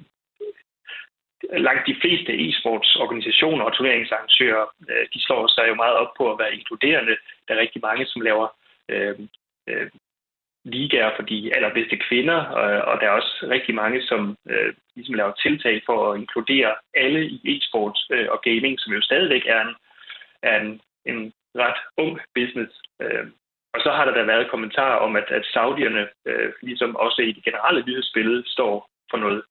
[SPEAKER 21] langt de fleste e-sportsorganisationer og turneringsarrangører, øh, de slår sig jo meget op på at være inkluderende. Der er rigtig mange, som laver øh, øh, ligaer for de allerbedste kvinder, og, og der er også rigtig mange, som øh, ligesom laver tiltag for at inkludere alle i e-sport øh, og gaming, som jo stadigvæk er en, er en, en ret ung business. Øh, og så har der da været kommentarer om, at, at saudierne, øh, ligesom også i det generelle nyhedsbillede, står for noget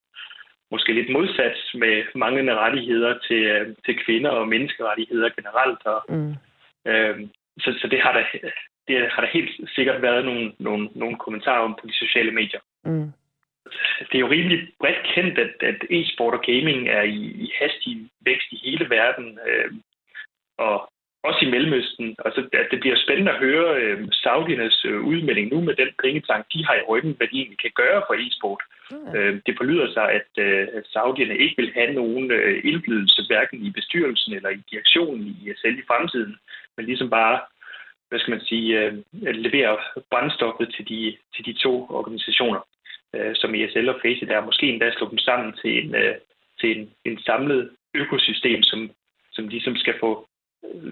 [SPEAKER 21] måske lidt modsat med manglende rettigheder til, øh, til kvinder og menneskerettigheder generelt. Og,
[SPEAKER 20] Mm.
[SPEAKER 21] øh, så, så det har der det har der helt sikkert været nogle, nogle, nogle kommentarer om på de sociale medier.
[SPEAKER 20] Mm.
[SPEAKER 21] Det er jo rimelig bredt kendt, at, at e-sport og gaming er i, i hastig vækst i hele verden, øh, og også i Mellemøsten. Og så, at det bliver spændende at høre øh, Saudiernes øh, udmelding nu med den pengetank, de har i ryggen, hvad de egentlig kan gøre for e-sport.
[SPEAKER 20] Mm.
[SPEAKER 21] Øh, det forlyder sig, at, øh, Saudierne ikke vil have nogen øh, indflydelse, hverken i bestyrelsen eller i direktionen i ESL i fremtiden, men ligesom bare hvad skal man sige, øh, levere brændstoffet til de, til de to organisationer, øh, som ESL og Faceit er. Måske endda slå dem sammen til en, øh, til en, en samlet økosystem, som, som ligesom skal få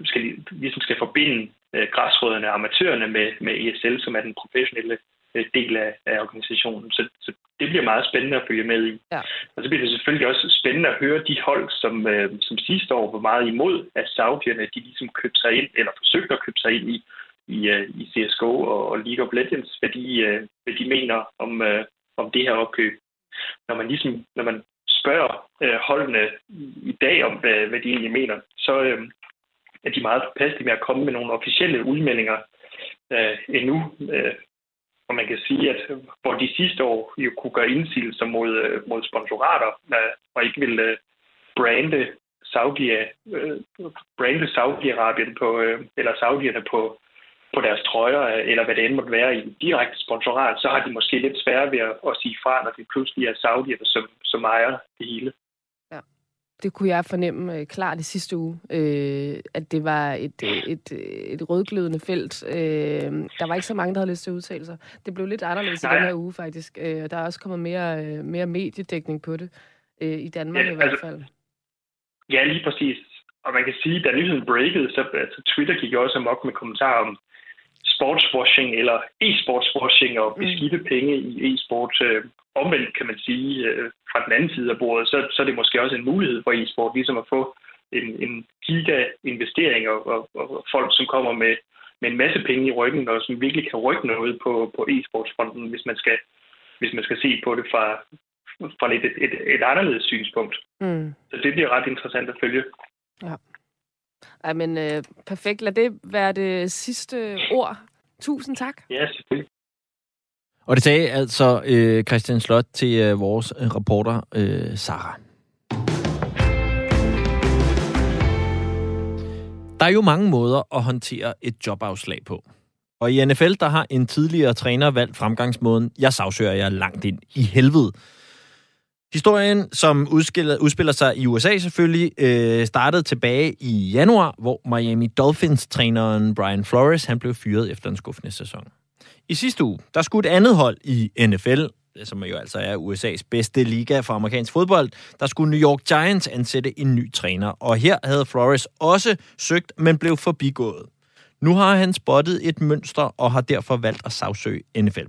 [SPEAKER 21] skal, ligesom skal forbinde øh, græsrødderne og amatørerne med, med ESL, som er den professionelle øh, del af, af organisationen. Så, så det bliver meget spændende at følge med i.
[SPEAKER 20] Ja.
[SPEAKER 21] Og så bliver det selvfølgelig også spændende at høre de hold, som, øh, som sidste år var meget imod, at Saudierne de ligesom købte sig ind, eller forsøgte at købe sig ind i, i, øh, i CSGO og, og League of Legends, hvad de, øh, hvad de mener om, øh, om det her opkøb. Når man ligesom, når man spørger øh, holdene i dag om, hvad, hvad de egentlig mener, så øh, at de meget påpasselige med at komme med nogle officielle udmeldinger øh, endnu. Øh, og man kan sige, at hvor de sidste år jo kunne gøre indsigelser mod, øh, mod sponsorater, øh, og ikke ville øh, brande Saudi, øh, brande Saudi-Arabien på, øh, eller Saudierne på, på deres trøjer, øh, eller hvad det end måtte være i en direkte sponsorat, så har de måske lidt sværere ved at, at sige fra, når det pludselig er Saudierne, som, som ejer det hele.
[SPEAKER 20] Det kunne jeg fornemme øh, klart i sidste uge, øh, at det var et, øh, et, øh, et rødglødende felt. Øh, der var ikke så mange, der havde lyst til at udtale sig. Det blev lidt anderledes
[SPEAKER 21] Nej.
[SPEAKER 20] i den her uge, faktisk. Øh, og der er også kommet mere, øh, mere mediedækning på det, øh, i Danmark
[SPEAKER 21] Ja,
[SPEAKER 20] i hvert
[SPEAKER 21] altså-
[SPEAKER 20] fald.
[SPEAKER 21] Ja, lige præcis. Og man kan sige, da nyheden breakede, så altså, Twitter gik også amok med kommentarer om sportswashing eller e-sportswashing og beskidte penge i e-sport. Øh, omvendt kan man sige, øh, fra den anden side af bordet, så, så er det måske også en mulighed for e-sport, ligesom at få en, en giga-investering og, og, og folk, som kommer med, med en masse penge i ryggen, og som virkelig kan rykke noget på, på e-sportsfronten, hvis man skal, hvis man skal se på det fra, fra lidt et, et, et anderledes synspunkt.
[SPEAKER 20] Mm.
[SPEAKER 21] Så det bliver ret interessant at følge.
[SPEAKER 20] Ja. Ej, men øh, perfekt. Lad det være det sidste ord. Tusind tak.
[SPEAKER 21] Ja, selvfølgelig.
[SPEAKER 2] Og det sagde altså øh, Christian Slot til øh, vores øh, reporter, øh, Sara. Der er jo mange måder at håndtere et jobafslag på. Og i NFL, der har en tidligere træner valgt fremgangsmåden, jeg sagsøger jer langt ind i helvede. Historien, som udspiller, udspiller sig i USA selvfølgelig, øh, startede tilbage i januar, hvor Miami Dolphins-træneren Brian Flores han blev fyret efter en skuffende sæson. I sidste uge, der skulle et andet hold i NFL øh, som jo altså er USA's bedste liga for amerikansk fodbold, der skulle New York Giants ansætte en ny træner. Og her havde Flores også søgt, men blev forbigået. Nu har han spottet et mønster og har derfor valgt at sagsøge NFL.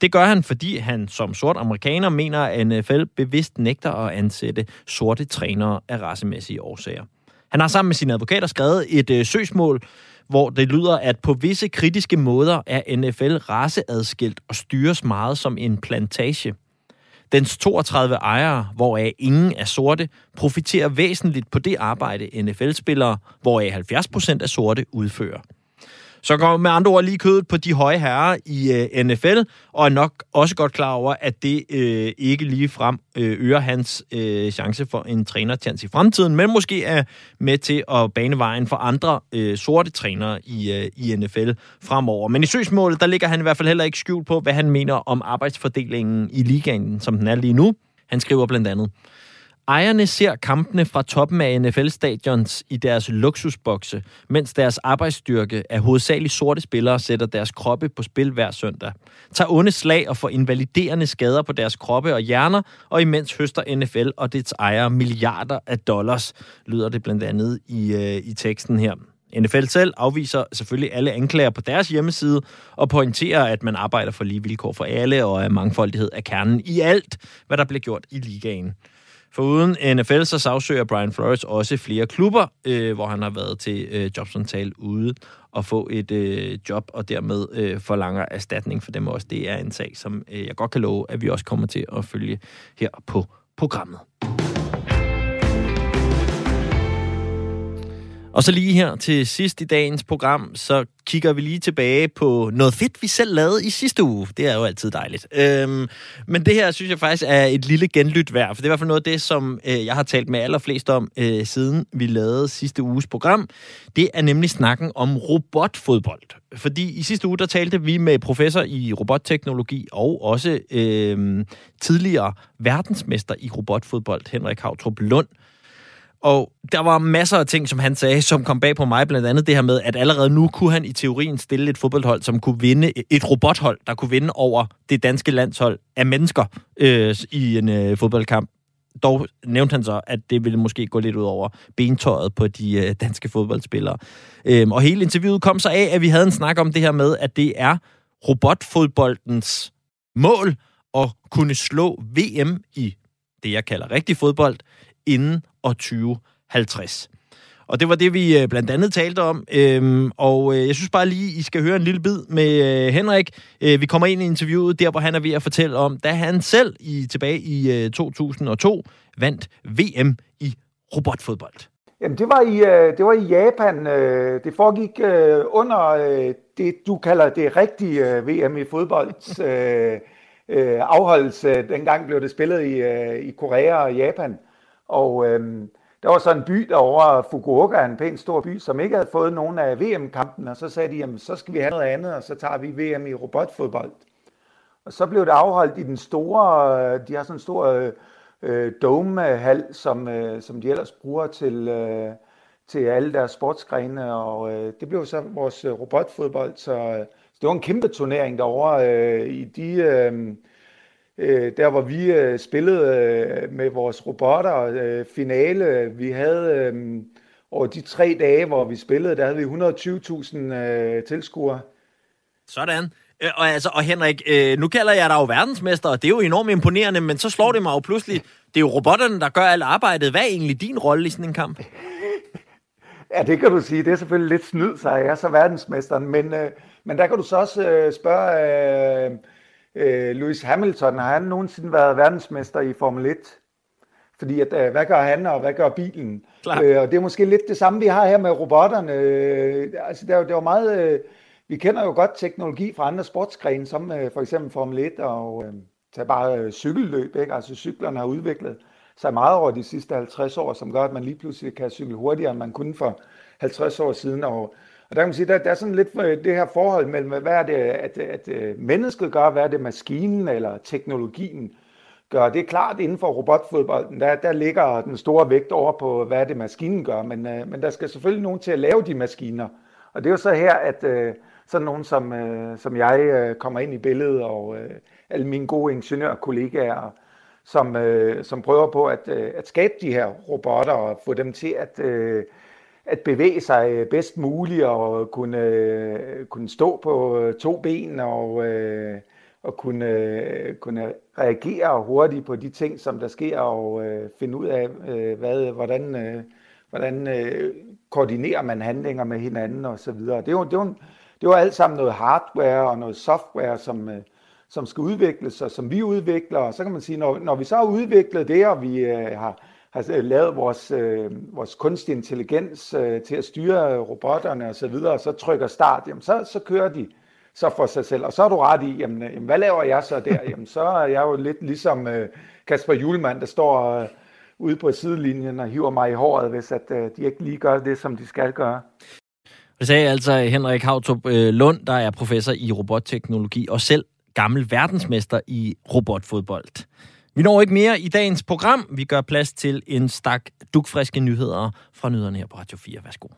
[SPEAKER 2] Det gør han, fordi han som sort amerikaner mener, at NFL bevidst nægter at ansætte sorte trænere af racemæssige årsager. Han har sammen med sine advokater skrevet et øh, søgsmål, hvor det lyder, at på visse kritiske måder er NFL raceadskilt og styres meget som en plantage. Dens 32 ejere, hvoraf ingen er sorte, profiterer væsentligt på det arbejde, NFL-spillere, hvoraf 70 procent er sorte, udfører. Så går med andre ord lige kødet på de høje herrer i øh, NFL, og er nok også godt klar over, at det øh, ikke lige frem øh, øger hans øh, chance for en trænerchance i fremtiden, men måske er med til at bane vejen for andre øh, sorte trænere i, øh, i NFL fremover. Men i søgsmålet, der ligger han i hvert fald heller ikke skjult på, hvad han mener om arbejdsfordelingen i ligaen, som den er lige nu. Han skriver blandt andet, Ejerne ser kampene fra toppen af NFL-stadions i deres luksusbokse, mens deres arbejdsstyrke af hovedsageligt sorte spillere sætter deres kroppe på spil hver søndag. Tager onde slag og får invaliderende skader på deres kroppe og hjerner, og imens høster NFL og dets ejere milliarder af dollars, lyder det blandt andet i, øh, i teksten her. NFL selv afviser selvfølgelig alle anklager på deres hjemmeside og pointerer, at man arbejder for lige vilkår for alle og at mangfoldighed er kernen i alt, hvad der bliver gjort i ligaen. For uden NFL, så sagsøger Brian Flores også flere klubber, øh, hvor han har været til øh, jobsamtale ude og få et øh, job, og dermed øh, forlanger erstatning for dem også. Det er en sag, som øh, jeg godt kan love, at vi også kommer til at følge her på programmet. Og så lige her til sidst i dagens program, så kigger vi lige tilbage på noget fedt, vi selv lavede i sidste uge. Det er jo altid dejligt. Øhm, men det her synes jeg faktisk er et lille genlyt værd, for det er i hvert fald noget af det, som øh, jeg har talt med allerflest om, øh, siden vi lavede sidste uges program. Det er nemlig snakken om robotfodbold. Fordi i sidste uge, der talte vi med professor i robotteknologi og også øh, tidligere verdensmester i robotfodbold, Henrik Havtrup Lund, og der var masser af ting, som han sagde, som kom bag på mig, blandt andet det her med, at allerede nu kunne han i teorien stille et fodboldhold, som kunne vinde, et robothold, der kunne vinde over det danske landshold af mennesker øh, i en øh, fodboldkamp. Dog nævnte han så, at det ville måske gå lidt ud over bentøjet på de øh, danske fodboldspillere. Øhm, og hele interviewet kom så af, at vi havde en snak om det her med, at det er robotfodboldens mål at kunne slå VM i det, jeg kalder rigtig fodbold, inden og 2050. Og det var det, vi øh, blandt andet talte om. Øhm, og øh, jeg synes bare lige, I skal høre en lille bid med øh, Henrik. Øh, vi kommer ind i interviewet, der hvor han er ved at fortælle om, da han selv i tilbage i 2002 vandt VM i robotfodbold.
[SPEAKER 22] Jamen, det var i, det var i Japan. Det foregik under det, du kalder det rigtige VM i fodbold. afholdelse. Dengang blev det spillet i, i Korea og Japan. Og øhm, der var så en by derovre, Fukuoka, en pænt stor by, som ikke havde fået nogen af VM-kampen, og så sagde de, jamen så skal vi have noget andet, og så tager vi VM i robotfodbold. Og så blev det afholdt i den store, øh, de har sådan en stor øh, øh, dome-hal, som, øh, som de ellers bruger til, øh, til alle deres sportsgrene, og øh, det blev så vores øh, robotfodbold, så, så det var en kæmpe turnering derovre øh, i de... Øh, øh, der hvor vi øh, spillede øh, med vores robotter, øh, finale, vi havde øh, over de tre dage, hvor vi spillede, der havde vi 120.000 øh, tilskuere.
[SPEAKER 2] Sådan. Øh, og, altså, og Henrik, øh, nu kalder jeg dig jo verdensmester, og det er jo enormt imponerende, men så slår det mig jo pludselig, det er jo robotterne, der gør alt arbejdet. Hvad er egentlig din rolle i sådan en kamp?
[SPEAKER 22] ja, det kan du sige. Det er selvfølgelig lidt snyd, så jeg er så verdensmesteren, men, øh, men der kan du så også øh, spørge... Øh, øh, Lewis Hamilton, har han nogensinde været verdensmester i Formel 1? Fordi at, øh, hvad gør han, og hvad gør bilen? Øh, og det er måske lidt det samme, vi har her med robotterne. Øh, altså, det er, det er meget... Øh, vi kender jo godt teknologi fra andre sportsgrene, som øh, for eksempel Formel 1 og øh, tag bare øh, cykelløb. Ikke? Altså cyklerne har udviklet sig meget over de sidste 50 år, som gør, at man lige pludselig kan cykle hurtigere, end man kunne for 50 år siden. Og og der kan man sige, der, der er sådan lidt øh, det her forhold mellem, hvad er det, at, at øh, mennesket gør, hvad er det maskinen eller teknologien gør. Det er klart, inden for robotfodbolden, der, der ligger den store vægt over på, hvad er det maskinen gør, men, øh, men der skal selvfølgelig nogen til at lave de maskiner. Og det er jo så her, at sådan nogen som, som jeg kommer ind i billedet, og alle mine gode ingeniørkollegaer, som, som prøver på at, at skabe de her robotter og få dem til at, at bevæge sig øh, bedst muligt og kunne, øh, kunne stå på øh, to ben og, øh, og kunne, øh, kunne reagere hurtigt på de ting, som der sker og øh, finde ud af, øh, hvad, hvordan, øh, hvordan øh, koordinerer man handlinger med hinanden og så videre. Det er det er det var alt sammen noget hardware og noget software, som, øh, som skal udvikles, og som vi udvikler. Og så kan man sige, når, når vi så har udviklet det, og vi øh, har, har lavet vores, øh, vores kunstig intelligens øh, til at styre robotterne og så videre, og så trykker start, jamen så, så kører de så for sig selv. Og så er du ret i, jamen, jamen hvad laver jeg så der? [laughs] Jamen så er jeg jo lidt ligesom øh, Kasper Julemand, der står øh, ude på sidelinjen og hiver mig i håret, hvis at, øh, de ikke lige gør det, som de skal gøre.
[SPEAKER 2] Det sagde altså Henrik Hautrup øh, Lund, der er professor i robotteknologi og selv gammel verdensmester i robotfodbold. Vi når ikke mere i dagens program. Vi gør plads til en stak dukfriske nyheder fra nyhederne her på Radio 4. Værsgo.